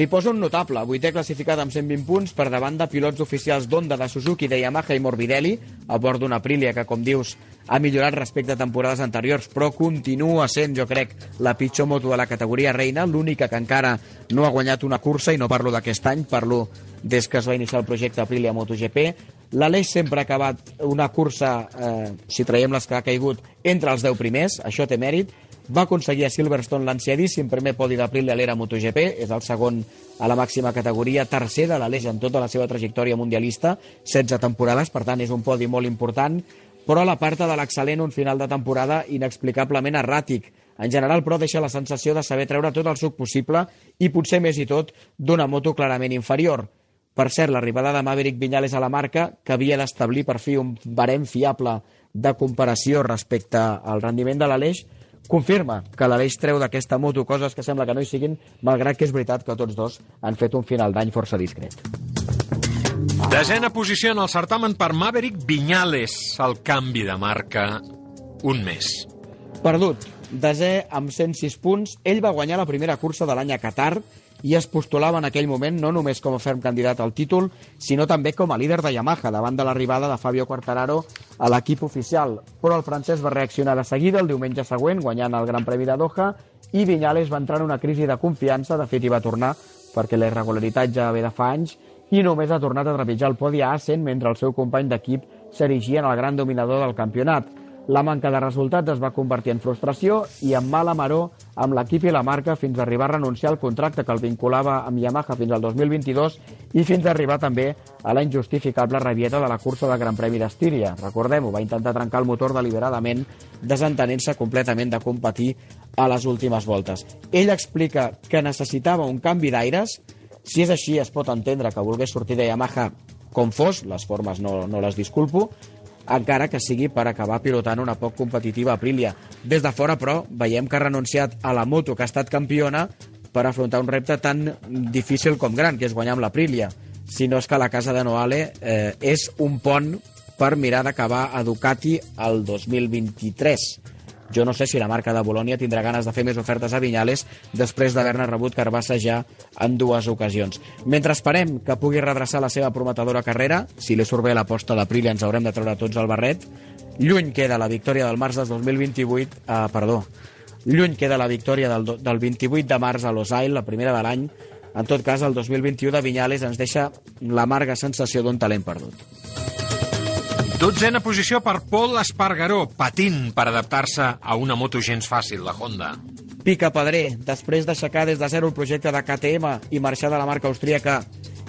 Li posa un notable, vuitè classificat amb 120 punts per davant de pilots oficials d'Honda, de Suzuki, de Yamaha i Morbidelli, a bord d'una Aprilia que, com dius, ha millorat respecte a temporades anteriors, però continua sent, jo crec, la pitjor moto de la categoria reina, l'única que encara no ha guanyat una cursa, i no parlo d'aquest any, parlo des que es va iniciar el projecte Aprilia MotoGP. L'Aleix sempre ha acabat una cursa, eh, si traiem les que ha caigut, entre els 10 primers, això té mèrit. Va aconseguir a Silverstone l'anciadíssim primer podi d'Aprilia a l'era MotoGP, és el segon a la màxima categoria, tercer de l'Aleix en tota la seva trajectòria mundialista, 16 temporades, per tant és un podi molt important, però l'aparta de l'excel·lent un final de temporada inexplicablement erràtic. En general, però, deixa la sensació de saber treure tot el suc possible i potser més i tot d'una moto clarament inferior. Per cert, l'arribada de Maverick Viñales a la marca, que havia d'establir per fi un barem fiable de comparació respecte al rendiment de l'Aleix, confirma que l'Aleix treu d'aquesta moto coses que sembla que no hi siguin, malgrat que és veritat que tots dos han fet un final d'any força discret. Desena posició en el certamen per Maverick Viñales, el canvi de marca un mes. Perdut, desè amb 106 punts, ell va guanyar la primera cursa de l'any a Qatar i es postulava en aquell moment no només com a ferm candidat al títol, sinó també com a líder de Yamaha, davant de l'arribada de Fabio Quartararo a l'equip oficial. Però el francès va reaccionar de seguida el diumenge següent, guanyant el Gran Premi de Doha, i Viñales va entrar en una crisi de confiança, de fet hi va tornar, perquè la irregularitat ja ve de fa anys, i només ha tornat a trepitjar el podi a Assen mentre el seu company d'equip s'erigia en el gran dominador del campionat. La manca de resultats es va convertir en frustració i en mala maró amb l'equip i la marca fins a arribar a renunciar al contracte que el vinculava amb Yamaha fins al 2022 i fins a arribar també a la injustificable rabieta de la cursa del Gran Premi d'Estíria. Recordem-ho, va intentar trencar el motor deliberadament, desentenent-se completament de competir a les últimes voltes. Ell explica que necessitava un canvi d'aires. Si és així, es pot entendre que volgués sortir de Yamaha com fos, les formes no, no les disculpo, encara que sigui per acabar pilotant una poc competitiva Aprilia. Des de fora, però, veiem que ha renunciat a la moto que ha estat campiona per afrontar un repte tan difícil com gran, que és guanyar amb l'Aprilia. Si no és que la casa de Noale eh, és un pont per mirar d'acabar a Ducati el 2023 jo no sé si la marca de Bolònia tindrà ganes de fer més ofertes a Vinyales després d'haver-ne rebut Carbassa ja en dues ocasions. Mentre esperem que pugui redreçar la seva prometedora carrera, si li surt bé l'aposta d'April ens haurem de treure tots el barret, lluny queda la victòria del març del 2028, eh, perdó, lluny queda la victòria del, del 28 de març a Losail, la primera de l'any, en tot cas, el 2021 de Vinyales ens deixa l'amarga sensació d'un talent perdut. Dotzena posició per Paul Espargaró, patint per adaptar-se a una moto gens fàcil, la Honda. Pica Pedrer, després d'aixecar des de zero el projecte de KTM i marxar de la marca austríaca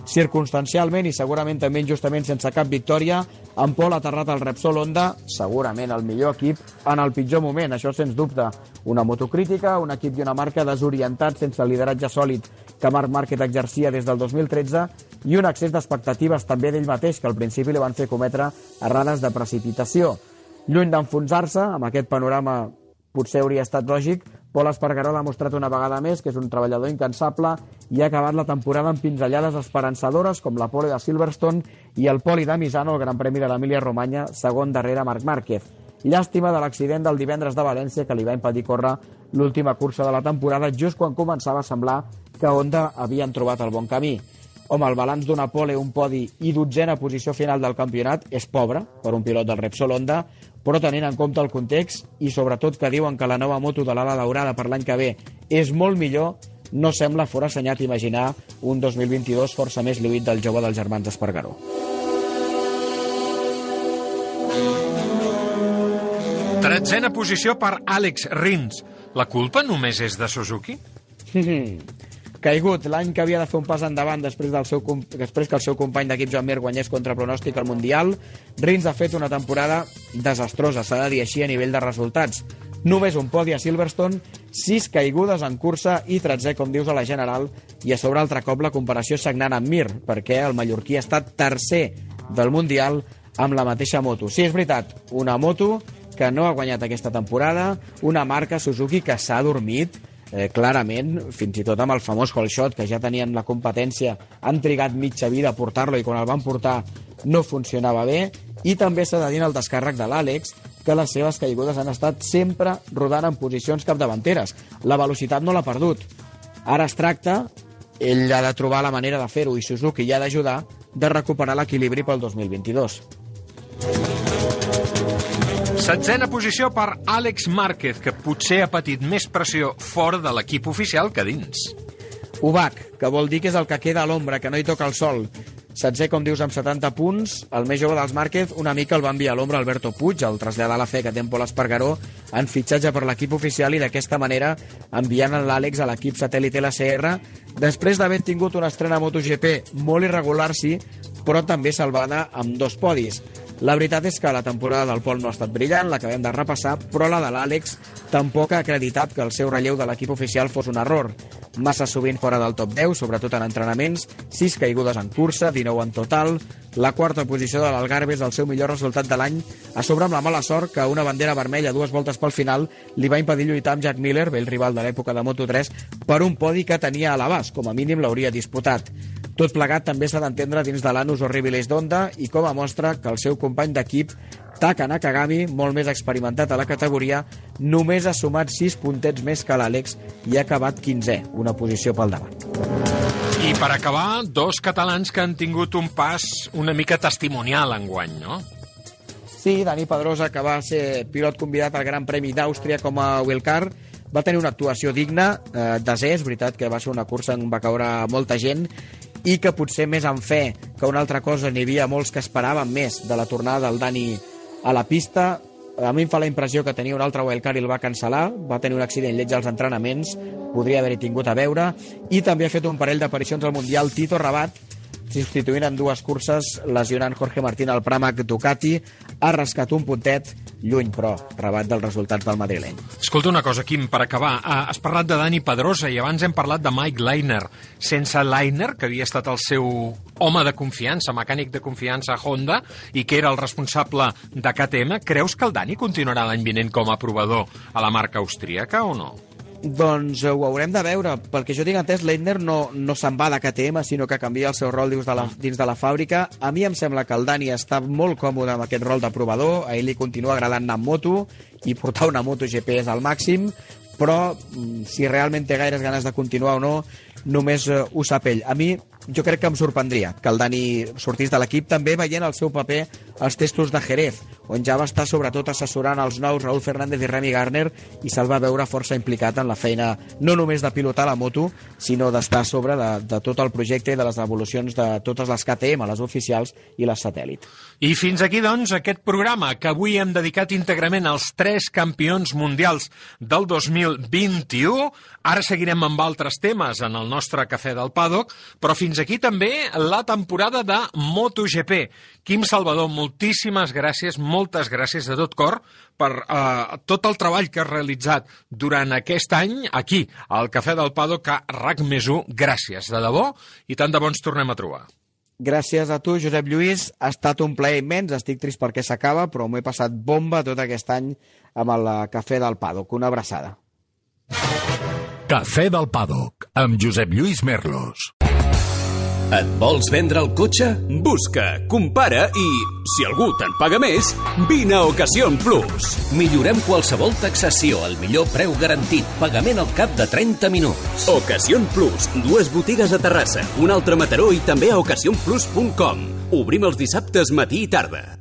circumstancialment i segurament també injustament sense cap victòria, en Pol ha aterrat al Repsol Honda, segurament el millor equip, en el pitjor moment, això sens dubte. Una motocrítica, un equip i una marca desorientat sense lideratge sòlid que Marc Márquez exercia des del 2013 i un excés d'expectatives també d'ell mateix, que al principi li van fer cometre errades de precipitació. Lluny d'enfonsar-se, amb aquest panorama potser hauria estat lògic, Pol Espargaró ha mostrat una vegada més que és un treballador incansable i ha acabat la temporada amb pinzellades esperançadores com la pole de Silverstone i el poli de Misano al Gran Premi de l'Emília-Romanya, segon darrere Marc Márquez. Llàstima de l'accident del divendres de València que li va impedir córrer l'última cursa de la temporada just quan començava a semblar que Honda havien trobat el bon camí. Home, el balanç d'una pole, un podi i dotzena posició final del campionat és pobre per un pilot del Repsol Honda, però tenint en compte el context i sobretot que diuen que la nova moto de l'ala daurada per l'any que ve és molt millor, no sembla fora assenyat imaginar un 2022 força més lluït del jove dels germans Espargaró. Tretzena posició per Àlex Rins. La culpa només és de Suzuki? Caigut l'any que havia de fer un pas endavant després, del seu, després que el seu company d'equip Joan Mir guanyés contra pronòstic al Mundial, Rins ha fet una temporada desastrosa, s'ha de dir així a nivell de resultats. Només un podi a Silverstone, 6 caigudes en cursa i 13, com dius, a la General. I a sobre, altre cop, la comparació sagnant amb Mir, perquè el mallorquí ha estat tercer del Mundial amb la mateixa moto. Sí, és veritat, una moto que no ha guanyat aquesta temporada, una marca Suzuki que s'ha dormit, eh, clarament, fins i tot amb el famós Hall Shot, que ja tenien la competència, han trigat mitja vida a portar-lo i quan el van portar no funcionava bé, i també s'ha de dir el descàrrec de l'Àlex, que les seves caigudes han estat sempre rodant en posicions capdavanteres. La velocitat no l'ha perdut. Ara es tracta, ell ha de trobar la manera de fer-ho i Suzuki hi ha d'ajudar, de recuperar l'equilibri pel 2022. Setzena posició per Àlex Márquez, que potser ha patit més pressió fora de l'equip oficial que dins. Ubac, que vol dir que és el que queda a l'ombra, que no hi toca el sol. Setzer, com dius, amb 70 punts. El més jove dels Márquez una mica el va enviar a l'ombra Alberto Puig, el traslladar la fe que té en Pol Espargaró en fitxatge per l'equip oficial i d'aquesta manera enviant l'Àlex a l'equip satèl·lit LCR després d'haver tingut una estrena a MotoGP molt irregular, sí, però també salvada amb dos podis. La veritat és que la temporada del Pol no ha estat brillant, l'acabem de repassar, però la de l'Àlex tampoc ha acreditat que el seu relleu de l'equip oficial fos un error. Massa sovint fora del top 10, sobretot en entrenaments, 6 caigudes en cursa, 19 en total, la quarta posició de l'Algarve és el seu millor resultat de l'any, a sobre amb la mala sort que una bandera vermella dues voltes pel final li va impedir lluitar amb Jack Miller, vell rival de l'època de Moto3, per un podi que tenia a l'abast, com a mínim l'hauria disputat. Tot plegat també s'ha d'entendre dins de l'Anus Horribilis d'Onda i com a mostra que el seu company d'equip Taka Nakagami, molt més experimentat a la categoria, només ha sumat 6 puntets més que l'Àlex i ha acabat 15è, una posició pel davant. I per acabar, dos catalans que han tingut un pas una mica testimonial enguany, no? Sí, Dani Pedrosa, que va ser pilot convidat al Gran Premi d'Àustria com a wildcard, va tenir una actuació digna, eh, desè, és veritat que va ser una cursa on va caure molta gent, i que potser més en fe que una altra cosa n'hi havia molts que esperaven més de la tornada del Dani a la pista. A mi em fa la impressió que tenia un altre wildcard i el va cancel·lar, va tenir un accident lleig als entrenaments, podria haver-hi tingut a veure, i també ha fet un parell d'aparicions al Mundial Tito Rabat, substituint en dues curses, lesionant Jorge Martín al Pramac Ducati, ha rascat un puntet, lluny però, rebat dels resultats del madrileny. Escolta una cosa, Quim, per acabar. Uh, has parlat de Dani Pedrosa i abans hem parlat de Mike Leiner. Sense Leiner, que havia estat el seu home de confiança, mecànic de confiança a Honda, i que era el responsable de KTM, creus que el Dani continuarà l'any vinent com a provador a la marca austríaca o no? Doncs ho haurem de veure. Pel que jo tinc entès, Leitner no, no se'n va de KTM, sinó que canvia el seu rol dins de, la, dins de la fàbrica. A mi em sembla que el Dani està molt còmode amb aquest rol de provador, a ell li continua agradant anar amb moto i portar una moto GP és al màxim, però mm, si realment té gaires ganes de continuar o no, només eh, ho sap ell. A mi jo crec que em sorprendria que el Dani sortís de l'equip també veient el seu paper als testos de Jerez, on ja va estar sobretot assessorant els nous Raúl Fernández i Remy Garner i se'l va veure força implicat en la feina no només de pilotar la moto, sinó d'estar sobre de, de tot el projecte i de les evolucions de totes les KTM, les oficials i les satèl·lit. I fins aquí, doncs, aquest programa que avui hem dedicat íntegrament als tres campions mundials del 2021. Ara seguirem amb altres temes en el nostre Cafè del Paddock, però fins aquí també la temporada de MotoGP. Quim Salvador, moltíssimes gràcies, moltes gràcies de tot cor per eh, tot el treball que has realitzat durant aquest any aquí, al Cafè del Paddock a RAC més Gràcies, de debò, i tant de bo ens tornem a trobar. Gràcies a tu, Josep Lluís. Ha estat un plaer immens. Estic trist perquè s'acaba, però m'ho he passat bomba tot aquest any amb el Cafè del Paddock. Una abraçada. Cafè del Paddock, amb Josep Lluís Merlos. Et vols vendre el cotxe? Busca, compara i, si algú te'n paga més, vine a Ocasión Plus. Millorem qualsevol taxació al millor preu garantit, pagament al cap de 30 minuts. Ocasión Plus, dues botigues a Terrassa, un altre a Mataró i també a ocasionplus.com. Obrim els dissabtes matí i tarda.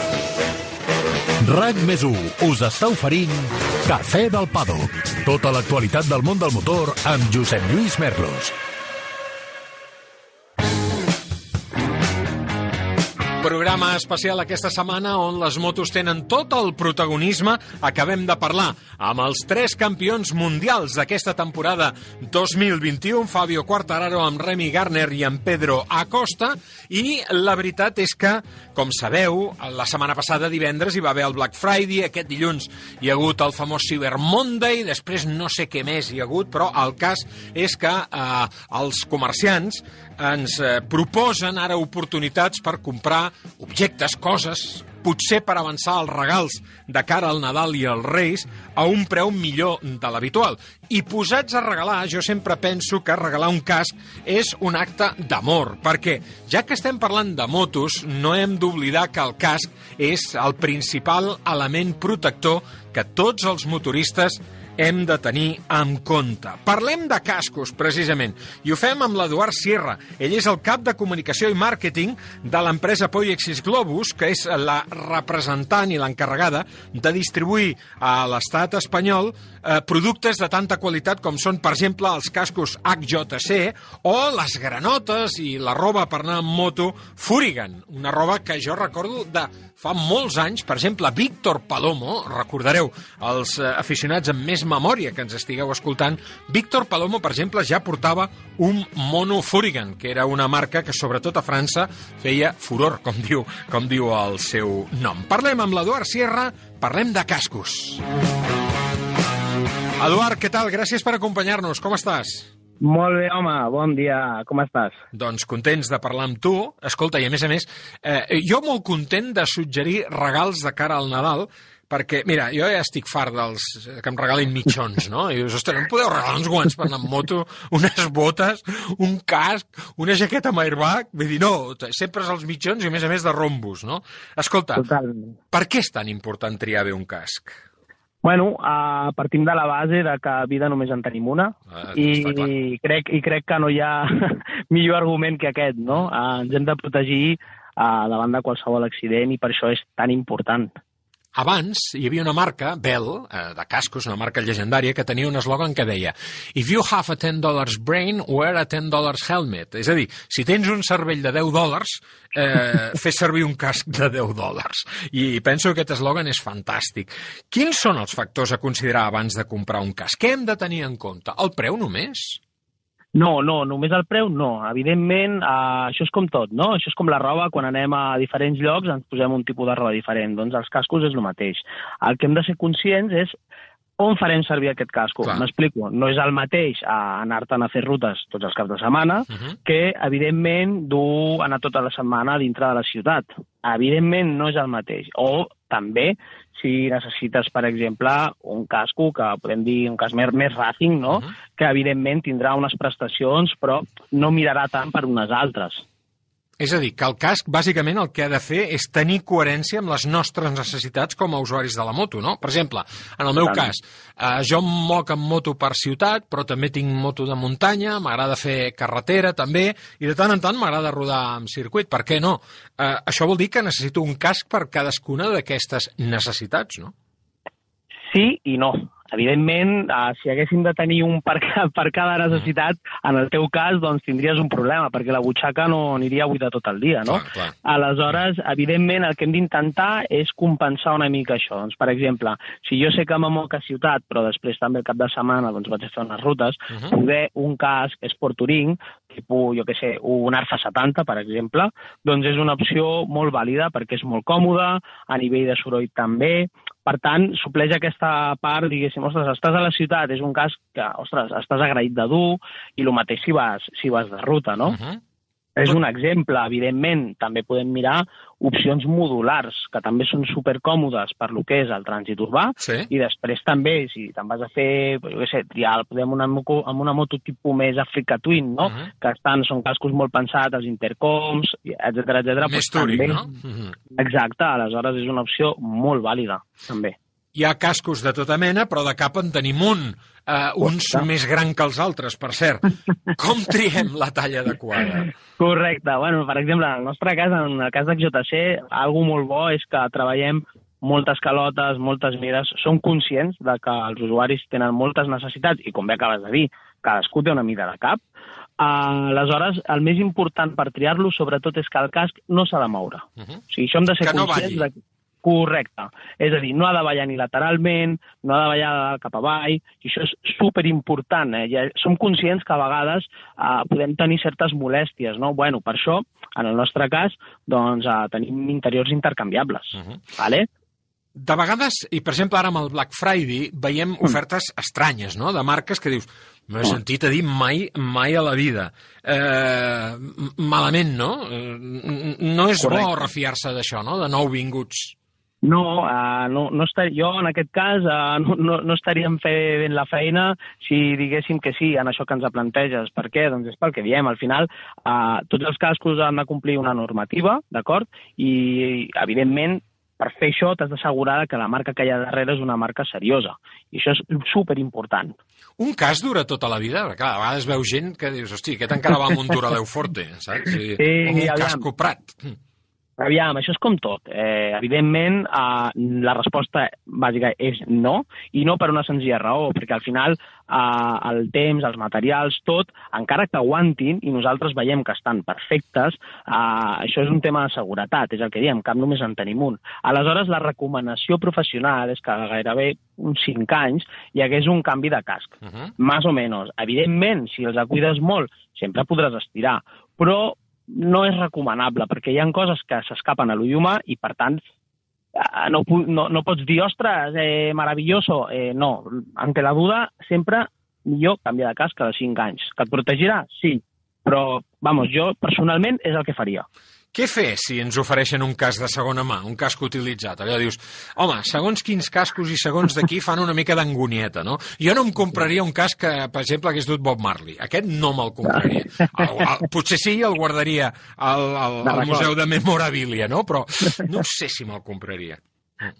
RAC més us està oferint Cafè del Paddock. Tota l'actualitat del món del motor amb Josep Lluís Merlos. Programa especial aquesta setmana on les motos tenen tot el protagonisme. Acabem de parlar amb els tres campions mundials d'aquesta temporada 2021, Fabio Quartararo amb Remy Garner i amb Pedro Acosta, i la veritat és que, com sabeu, la setmana passada, divendres, hi va haver el Black Friday, aquest dilluns hi ha hagut el famós Cyber Monday, després no sé què més hi ha hagut, però el cas és que eh, els comerciants ens eh, proposen ara oportunitats per comprar objectes, coses, potser per avançar els regals de cara al Nadal i als Reis a un preu millor de l'habitual. I posats a regalar, jo sempre penso que regalar un casc és un acte d'amor, perquè ja que estem parlant de motos, no hem d'oblidar que el casc és el principal element protector que tots els motoristes hem de tenir en compte. Parlem de cascos, precisament, i ho fem amb l'Eduard Sierra. Ell és el cap de comunicació i màrqueting de l'empresa Poiexis Globus, que és la representant i l'encarregada de distribuir a l'estat espanyol eh, productes de tanta qualitat com són, per exemple, els cascos HJC o les granotes i la roba per anar amb moto Furigan, una roba que jo recordo de fa molts anys, per exemple, Víctor Palomo, recordareu, els eh, aficionats amb més memòria que ens estigueu escoltant, Víctor Palomo, per exemple, ja portava un mono Furigan, que era una marca que sobretot a França feia furor, com diu, com diu el seu nom. Parlem amb l'Eduard Sierra, parlem de cascos. Eduard, què tal? Gràcies per acompanyar-nos. Com estàs? Molt bé, home, bon dia, com estàs? Doncs contents de parlar amb tu. Escolta, i a més a més, eh, jo molt content de suggerir regals de cara al Nadal, perquè, mira, jo ja estic fart dels que em regalin mitjons, no? I dius, ostres, no em podeu regalar uns guants per anar amb moto, unes botes, un casc, una jaqueta amb airbag? Vull dir, no, sempre és els mitjons i a més a més de rombos, no? Escolta, Totalment. per què és tan important triar bé un casc? Bueno, uh, partim de la base de que vida només en tenim una Ah, clar. i crec, i crec que no hi ha millor argument que aquest, no? Uh, ens hem de protegir uh, davant de qualsevol accident i per això és tan important. Abans hi havia una marca, Bell, eh, de cascos, una marca llegendària, que tenia un eslògan que deia If you have a $10 brain, wear a $10 helmet. És a dir, si tens un cervell de 10 dòlars, eh, fes servir un casc de 10 dòlars. I penso que aquest eslògan és fantàstic. Quins són els factors a considerar abans de comprar un casc? Què hem de tenir en compte? El preu només? No, no, només el preu no. Evidentment, uh, això és com tot, no? Això és com la roba, quan anem a diferents llocs ens posem un tipus de roba diferent. Doncs els cascos és el mateix. El que hem de ser conscients és on farem servir aquest casco. M'explico. No és el mateix anar-te'n a fer rutes tots els caps de setmana Uh -huh. que, evidentment, dur anar tota la setmana dintre de la ciutat. Evidentment, no és el mateix. O, també, si necessites, per exemple, un casco, que podem dir un cas més, més racing, no? Mhm. que evidentment tindrà unes prestacions, però no mirarà tant per unes altres. És a dir, que el casc, bàsicament, el que ha de fer és tenir coherència amb les nostres necessitats com a usuaris de la moto, no? Per exemple, en el meu Totalment. cas, eh, jo em moc amb moto per ciutat, però també tinc moto de muntanya, m'agrada fer carretera, també, i de tant en tant m'agrada rodar amb circuit. Per què no? Eh, això vol dir que necessito un casc per cadascuna d'aquestes necessitats, no? Sí i no. Evidentment, eh, si haguéssim de tenir un per, per cada necessitat, en el teu cas, doncs tindries un problema, perquè la butxaca no aniria buida tot el dia, no? Clar, clar. Aleshores, evidentment, el que hem d'intentar és compensar una mica això. Doncs, per exemple, si jo sé que m'amoc a ciutat, però després també el cap de setmana doncs, vaig a fer unes rutes, Uh -huh. poder un casc Sport Touring, tipus, jo què sé, un Arfa 70, per exemple, doncs és una opció molt vàlida perquè és molt còmode, a nivell de soroll també, per tant, supleix aquesta part, diguéssim, ostres, estàs a la ciutat, és un casc que, ostres, estàs agraït de dur, i el mateix si vas, si vas de ruta, no? Uh -huh. És un exemple, evidentment. També podem mirar opcions modulars, que també són supercòmodes per lo que és el trànsit urbà, Sí. i després també, si te'n vas a fer, jo què sé, triar, podem una, amb una moto tipus més Africa Twin, no? Uh -huh. que estan, són cascos molt pensats, els intercoms, etc etc. Més touring, no? Uh -huh. Exacte, aleshores és una opció molt vàlida, també. Hi ha cascos de tota mena, però de cap en tenim un. Uh, uns Correcte. més gran que els altres, per cert. Com triem la talla adequada? Correcte. Bueno, per exemple, en el nostre cas, en el cas d'XJC, algo molt bo és que treballem moltes calotes, moltes mides, som conscients de que els usuaris tenen moltes necessitats i, com bé acabes de dir, cadascú té una mida de cap, Uh, aleshores, el més important per triar-lo, sobretot, és que el casc no s'ha de moure. Uh -huh. O sigui, això hem de ser Que no conscients balli. de... Correcte. És a dir, no ha de ballar ni lateralment, no ha de ballar cap avall, i això és superimportant. Eh? Ja som conscients que a vegades eh, podem tenir certes molèsties, no? Bueno, per això, en el nostre cas, doncs eh, tenim interiors intercanviables. Uh -huh. vale? De vegades, i per exemple ara amb el Black Friday, veiem ofertes estranyes, no?, de marques que dius, no he sentit a dir mai, mai a la vida. Eh, malament, no? Eh, no és bo Correcte. refiar-se d'això, no?, de nouvinguts. No, uh, no, no estar, jo en aquest cas uh, no, no, no estaríem fent la feina si diguéssim que sí en això que ens planteges. Per què? Doncs és pel que diem. Al final, uh, tots els cascos han de complir una normativa, d'acord? I, evidentment, per fer això t'has d'assegurar que la marca que hi ha darrere és una marca seriosa. I això és superimportant. Un cas dura tota la vida, perquè clar, a vegades veus gent que dius, hosti, aquest encara va amb un Duraleu Forte, saps? I, Sí, amb un aviam. casco Prat. Aviam, això és com tot. Eh, evidentment, eh, la resposta bàsica és no, i no per una senzilla raó, perquè al final eh, el temps, els materials, tot, encara que aguantin i nosaltres veiem que estan perfectes, eh, això és un tema de seguretat, és el que diem, cap només en tenim un. Aleshores, la recomanació professional és que gairebé uns 5 anys hi hagués un canvi de casc, Uh -huh. más o menos. Evidentment, si els cuides molt, sempre podràs estirar, però no és recomanable, perquè hi ha coses que s'escapen a l'ull humà i, per tant, eh, no, no, no pots dir, ostres, eh, maravilloso. Eh, no, ante la duda, sempre millor canviar de casc cada 5 anys. Que et protegirà? Sí, però, vamos, jo personalment és el que faria. Què fer si ens ofereixen un casc de segona mà, un casc utilitzat? Allò dius, home, segons quins cascos i segons d'aquí fan una mica d'angonieta, no? Jo no em compraria un casc que, per exemple, hagués dut Bob Marley. Aquest no me'l compraria. El, el, potser sí, el guardaria al, al, al Museu de Memorabilia, no? Però no sé si me'l compraria.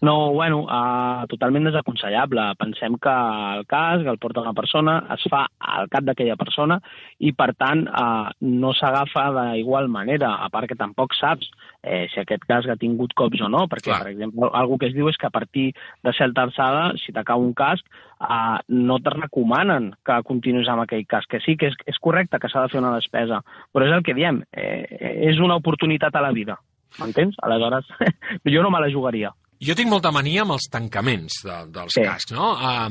No, bueno, uh, totalment desaconsellable. Pensem que el casc el porta una persona, es fa al cap d'aquella persona i, per tant, uh, no s'agafa d'igual manera, a part que tampoc saps eh, si aquest casc ha tingut cops o no, perquè, Clar. per exemple, algú que es diu és que a partir de certa alçada, si t'acau un casc, uh, no te recomanen que continuïs amb aquell casc. Que sí que és, és correcte que s'ha de fer una despesa, però és el que diem, eh, és una oportunitat a la vida. M'entens? Aleshores, jo no me la jugaria. Jo tinc molta mania amb els tancaments de, dels Sí. cascs, no? Uh,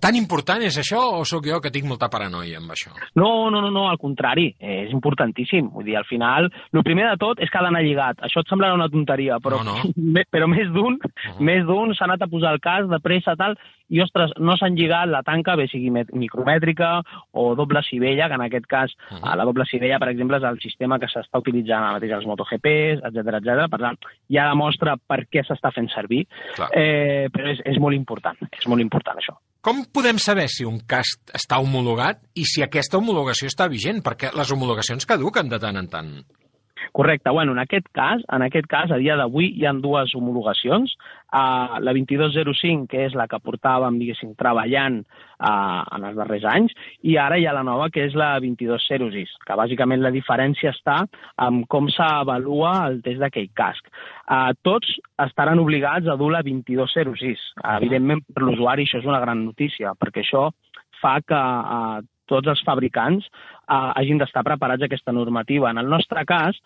tan important és això o sóc jo que tinc molta paranoia amb això? No, no, no, no, al contrari, eh, és importantíssim. Vull dir, al final, el primer de tot és que ha d'anar lligat. Això et semblarà una tonteria, però, No, no. però més d'un més d'un s'ha anat a posar el cas de pressa, tal, i, ostres, no s'han lligat la tanca, bé sigui micromètrica o doble civella, que en aquest cas uh la doble civella, per exemple, és el sistema que s'està utilitzant ara mateix als MotoGPs, etc etc. Per tant, ja demostra per què s'està fent servir, Clar. eh, però és, és molt important, és molt important això. Com podem saber si un casc està homologat i si aquesta homologació està vigent? Perquè les homologacions caduquen de tant en tant. Correcte. Bueno, en aquest cas, en aquest cas, a dia d'avui hi ha dues homologacions. Uh, la 2205, que és la que portàvem, diguéssim, treballant uh, en els darrers anys, i ara hi ha la nova, que és la 2206, que bàsicament la diferència està en com s'avalua el test d'aquell casc. Uh, tots estaran obligats a dur la 2206. Uh, evidentment, per l'usuari això és una gran notícia, perquè això fa que uh, tots els fabricants uh, hagin d'estar preparats aquesta normativa. En el nostre cas,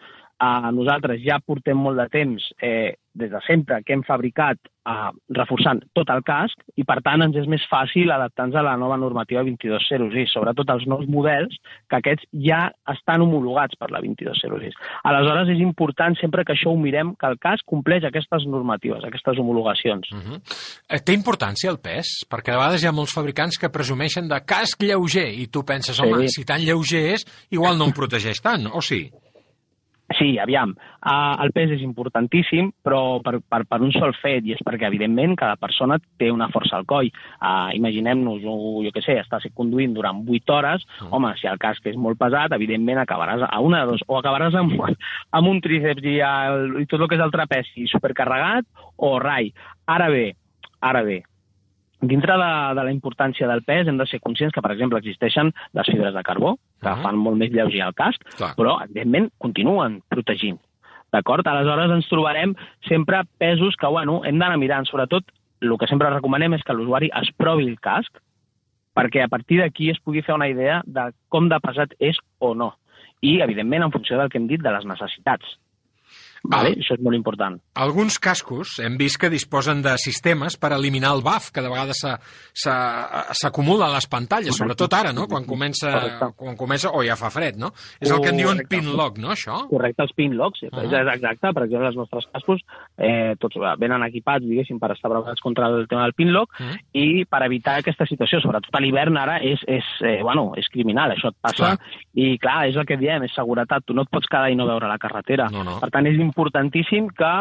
uh, nosaltres ja portem molt de temps, eh, des de sempre, que hem fabricat uh, reforçant tot el casc i, per tant, ens és més fàcil adaptar-nos a la nova normativa 2206, sobretot els nous models, que aquests ja estan homologats per la 2206. Aleshores, és important sempre que això ho mirem, que el casc compleix aquestes normatives, aquestes homologacions. Uh -huh. eh, té importància el pes? Perquè a vegades hi ha molts fabricants que presumeixen de casc lleuger i tu penses, home, Sí. si tan lleuger és, igual no em protegeix tant, o sí? Sí, aviam, uh, el pes és importantíssim, però per, per, per un sol fet, i és perquè, evidentment, cada persona té una força al coll. Uh, Imaginem-nos, jo, jo què sé, estàs conduint durant 8 hores, home, si el casc és molt pesat, evidentment acabaràs a una de dos, o acabaràs amb, amb un tríceps i, el, i tot el que és el trapezi supercarregat, o rai. Ara bé, ara bé, dintre de, de la importància del pes hem de ser conscients que, per exemple, existeixen les fibres de carbó, que Mhm. fan molt més lleuger el casc, Clar. però, evidentment, continuen protegint. D'acord? Aleshores ens trobarem sempre pesos que, bueno, hem d'anar mirant. Sobretot, el que sempre recomanem és que l'usuari es provi el casc perquè a partir d'aquí es pugui fer una idea de com de pesat és o no. I, evidentment, en funció del que hem dit, de les necessitats. Vale? Això és molt important. Alguns cascos hem vist que disposen de sistemes per eliminar el buff que de vegades s'acumula a les pantalles, sobretot ara, no? Quan comença, quan comença o ja fa fred, no? És el que en diuen Correcte. pin lock, no, això? Correcte, els pin locks, Ah. és exacte, per exemple, els nostres cascos eh, tots venen equipats, diguéssim, per estar preparats contra el tema del pin lock Mm. i per evitar aquesta situació, sobretot a l'hivern ara, és, és, eh, bueno, és criminal, això et passa, Clar. i clar, és el que diem, és seguretat, tu no et pots quedar i no veure la carretera. No, no. Per tant, és importantíssim que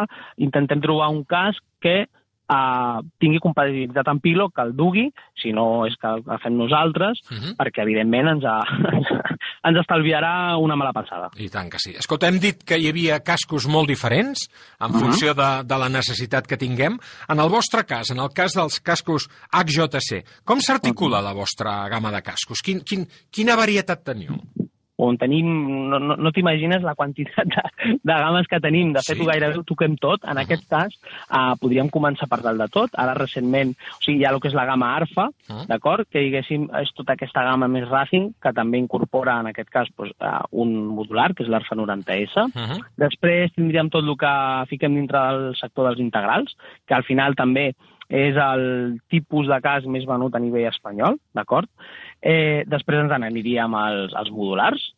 intentem trobar un casc que uh, tingui compatibilitat amb Pilo, que el dugui, si no és que el fem nosaltres, Mhm. perquè evidentment ens, ha, ens estalviarà una mala passada. I tant que sí. Escolta, hem dit que hi havia cascos molt diferents en Mhm. funció de, de la necessitat que tinguem. En el vostre cas, en el cas dels cascos HJC, com s'articula Mhm. la vostra gamma de cascos? Quin, quin, quina varietat teniu? On tenim, no, no, no t'imagines la quantitat de, de games que tenim. De fet, Sí. gairebé ho toquem tot. En aquest cas, uh, podríem començar per dalt de tot. Ara, recentment, o sigui, hi ha el que és la gamma Arfa, Ah. d'acord? Que, diguéssim, és tota aquesta gamma més racing, que també incorpora, en aquest cas, doncs, un modular, que és l'Arfa 90S. Uh -huh. Després tindríem tot el que fiquem dintre del sector dels integrals, que al final també és el tipus de cas més venut a nivell espanyol, d'acord? Eh, després ens n'aniríem als, als modulars,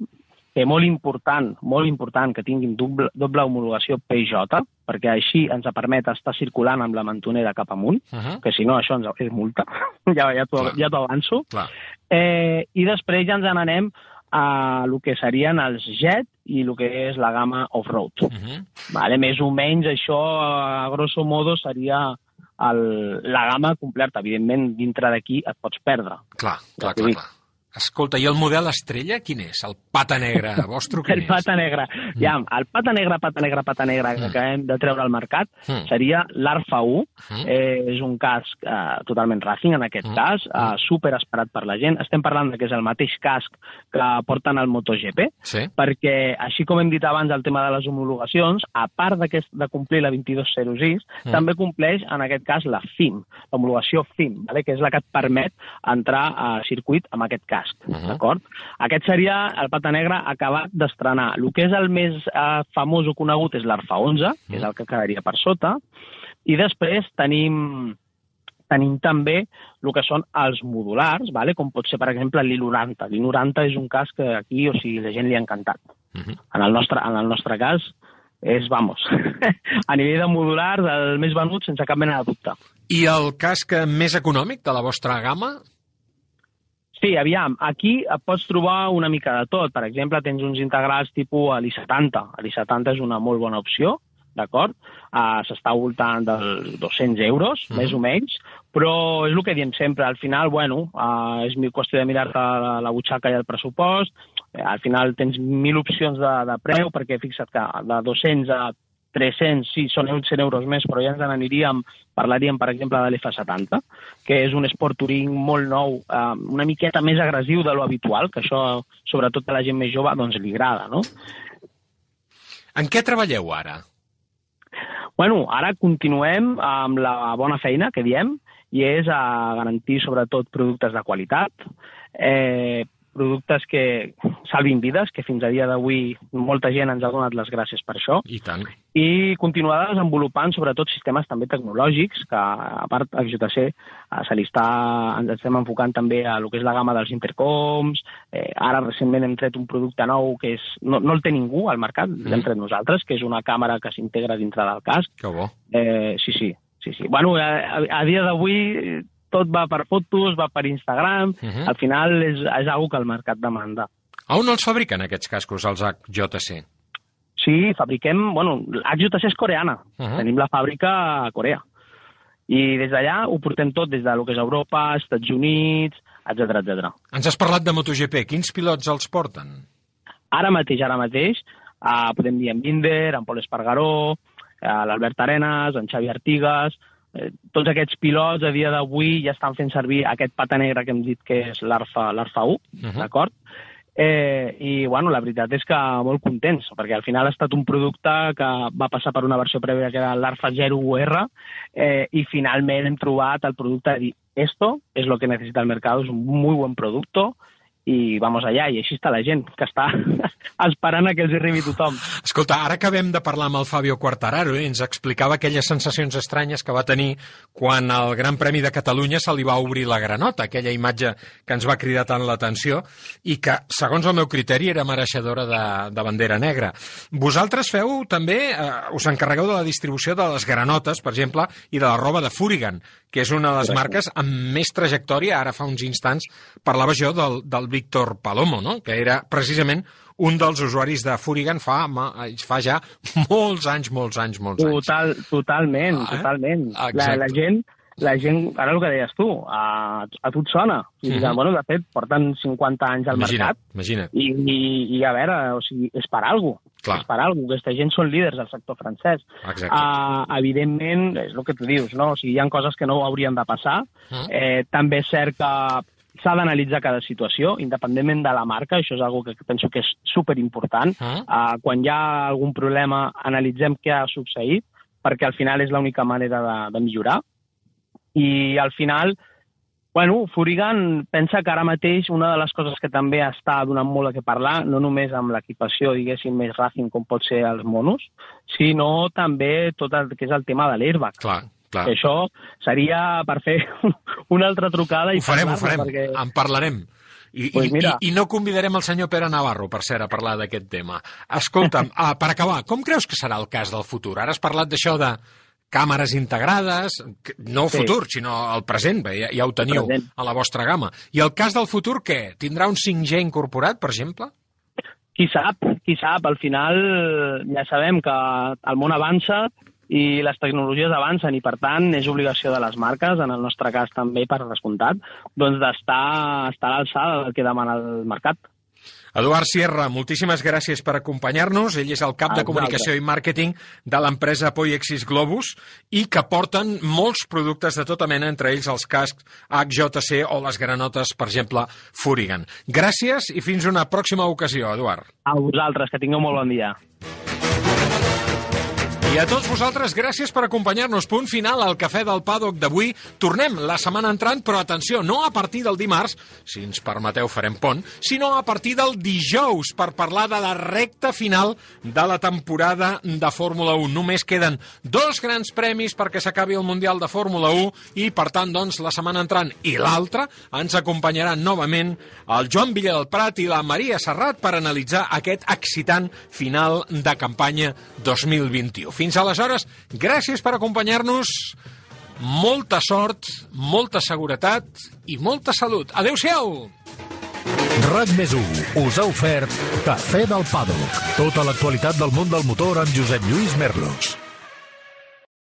que molt important, molt important que tinguin doble, doble homologació PJ, perquè així ens permet estar circulant amb la mentonera cap amunt, Uh -huh. que si no això ens és multa, ja, ja t'ho ja avanço. Clar. Eh, I després ja ens n'anem a el que serien els Jet i el que és la gamma off-road. Uh -huh. Vale, més o menys això, a grosso modo, seria el, la gamma completa. Evidentment, dintre d'aquí et pots perdre. Clar, clar, clar, clar. Escolta, i el model estrella quin és? El pata negre vostre quin El pata negra. Mm. Ja, el pata negra, pata negra, pata negra que Mm. acabem de treure al mercat Mm. seria l'Arfa 1. Mm. Eh, és un casc eh, totalment racing, en aquest Mm. cas, eh, super esperat per la gent. Estem parlant de que és el mateix casc que porten al MotoGP, Sí. perquè, així com hem dit abans el tema de les homologacions, a part de complir la 2206, Mm. mm. també compleix, en aquest cas, la FIM, l'homologació FIM, vale? que és la que et permet entrar a circuit amb aquest casc, Mhm. d'acord? Aquest seria el pata negre acabat d'estrenar. El que és el més eh, famós o conegut és l'Arfa 11, que és el que quedaria per sota, i després tenim tenim també el que són els modulars, vale? com pot ser, per exemple, l'I90. L'I90 és un cas que aquí, o sigui, la gent li ha encantat. Uh -huh. En el nostre, en el nostre cas, és, vamos, a nivell de modulars, el més venut sense cap mena de dubte. I el casc més econòmic de la vostra gamma? Sí, aviam, aquí et pots trobar una mica de tot. Per exemple, tens uns integrals tipus a l'I70. l'I70 és una molt bona opció, d'acord? Uh, S'està al voltant dels 200 euros, Mhm. més o menys, però és el que diem sempre, al final, bueno, uh, és mi- qüestió de mirar-te la, la butxaca i el pressupost, eh, al final tens mil opcions de, de preu, perquè fixa't que de 200 a 300, sí, són 100 euros més, però ja ens n'aniríem, parlaríem, per exemple, de l'F70, que és un esport touring molt nou, eh, una miqueta més agressiu de lo habitual, que això, sobretot a la gent més jove, doncs li agrada, no? En què treballeu ara? Bueno, ara continuem amb la bona feina que diem, i és a garantir sobretot productes de qualitat, eh, productes que salvin vides, que fins a dia d'avui molta gent ens ha donat les gràcies per això, I tant. i continuar desenvolupant sobretot sistemes també tecnològics, que a part a JTC eh, se li està, ens estem enfocant també a lo que és la gamma dels intercoms, eh, ara recentment hem tret un producte nou que és, no, no el té ningú al mercat, mm. l'hem tret nosaltres, que és una càmera que s'integra dintre del casc. Que bo. Eh, sí, sí, sí, sí. Bueno, a, a, a dia d'avui eh, tot va per fotos, va per Instagram, Uh -huh. al final és, és algo que el mercat demanda. A on els fabriquen aquests cascos, els HJC? Sí, fabriquem... Bueno, HJC és coreana. Uh -huh. Tenim la fàbrica a Corea. I des d'allà ho portem tot, des de lo que és Europa, Estats Units, etc etc. Ens has parlat de MotoGP. Quins pilots els porten? Ara mateix, ara mateix, eh, podem dir en Binder, en Pol Espargaró, eh, l'Albert Arenas, en Xavi Artigas... Eh, tots aquests pilots a dia d'avui ja estan fent servir aquest pata negre que hem dit que és l'Arfa l'Arfa 1, Mhm. d'acord? Eh, I, bueno, la veritat és que molt contents, perquè al final ha estat un producte que va passar per una versió prèvia que era l'Arfa 0UR eh, i finalment hem trobat el producte de dir esto es lo que necesita el mercado, es un muy buen producto, i vamos allà, i així està la gent, que està esperant que els arribi tothom. Escolta, ara acabem de parlar amb el Fabio Quartararo i eh? ens explicava aquelles sensacions estranyes que va tenir quan al Gran Premi de Catalunya se li va obrir la granota, aquella imatge que ens va cridar tant l'atenció i que, segons el meu criteri, era mereixedora de, de bandera negra. Vosaltres feu també, eh, us encarregueu de la distribució de les granotes, per exemple, i de la roba de Furigan, que és una de les marques amb més trajectòria. Ara fa uns instants parlava jo del, del Víctor Palomo, no? que era precisament un dels usuaris de Furigan fa, fa ja molts anys, molts anys, molts anys. Total, totalment, ah, eh? totalment. La, la gent la gent, ara el que deies tu, a, a tu et sona. I, mm -hmm. bueno, de fet, porten 50 anys al imagina't, mercat. Imagina't. I, i, I, a veure, o sigui, és per alguna cosa. És per alguna cosa. Aquesta gent són líders del sector francès. Exacte. Uh, evidentment, és el que tu dius, no? O sigui, hi ha coses que no haurien de passar. Mm -hmm. eh, també és cert que s'ha d'analitzar cada situació, independentment de la marca, això és una que penso que és superimportant. Uh -huh. uh, quan hi ha algun problema, analitzem què ha succeït, perquè al final és l'única manera de, de millorar. I al final, bueno, Furigan pensa que ara mateix una de les coses que també està donant molt a què parlar, no només amb l'equipació, diguéssim, més racing com pot ser els monos, sinó també tot el que és el tema de l'airbag. Clar, clar. Que això seria per fer una altra trucada. I ho farem, ho farem, perquè... en parlarem. I, Pues i, mira. i, I no convidarem el senyor Pere Navarro, per cert, a parlar d'aquest tema. Escolta'm, ah, per acabar, com creus que serà el cas del futur? Ara has parlat d'això de càmeres integrades, no el Sí. futur, sinó el present, bé, ja, ja ho teniu a la vostra gamma. I el cas del futur, què? Tindrà un 5G incorporat, per exemple? Qui sap, qui sap, al final ja sabem que el món avança i les tecnologies avancen i, per tant, és obligació de les marques, en el nostre cas també per descomptat, doncs d'estar estar a l'alçada del que demana el mercat. Eduard Sierra, moltíssimes gràcies per acompanyar-nos. Ell és el cap de comunicació i màrqueting de l'empresa Poiexis Globus i que porten molts productes de tota mena, entre ells els cascs HJC o les granotes, per exemple, Furigan. Gràcies i fins una pròxima ocasió, Eduard. A vosaltres, que tingueu molt bon dia. I a tots vosaltres, gràcies per acompanyar-nos. Punt final al Cafè del Paddock d'avui. Tornem la setmana entrant, però atenció, no a partir del dimarts, si ens permeteu farem pont, sinó a partir del dijous per parlar de la recta final de la temporada de Fórmula 1. Només queden dos grans premis perquè s'acabi el Mundial de Fórmula 1 i, per tant, doncs, la setmana entrant i l'altra ens acompanyaran novament el Joan Villa del Prat i la Maria Serrat per analitzar aquest excitant final de campanya 2021. Fins aleshores, gràcies per acompanyar-nos, molta sort, molta seguretat i molta salut. Adéu-siau! RAC més 1 us ha ofert Cafè del Paddock. Tota l'actualitat del món del motor amb Josep Lluís Merlos.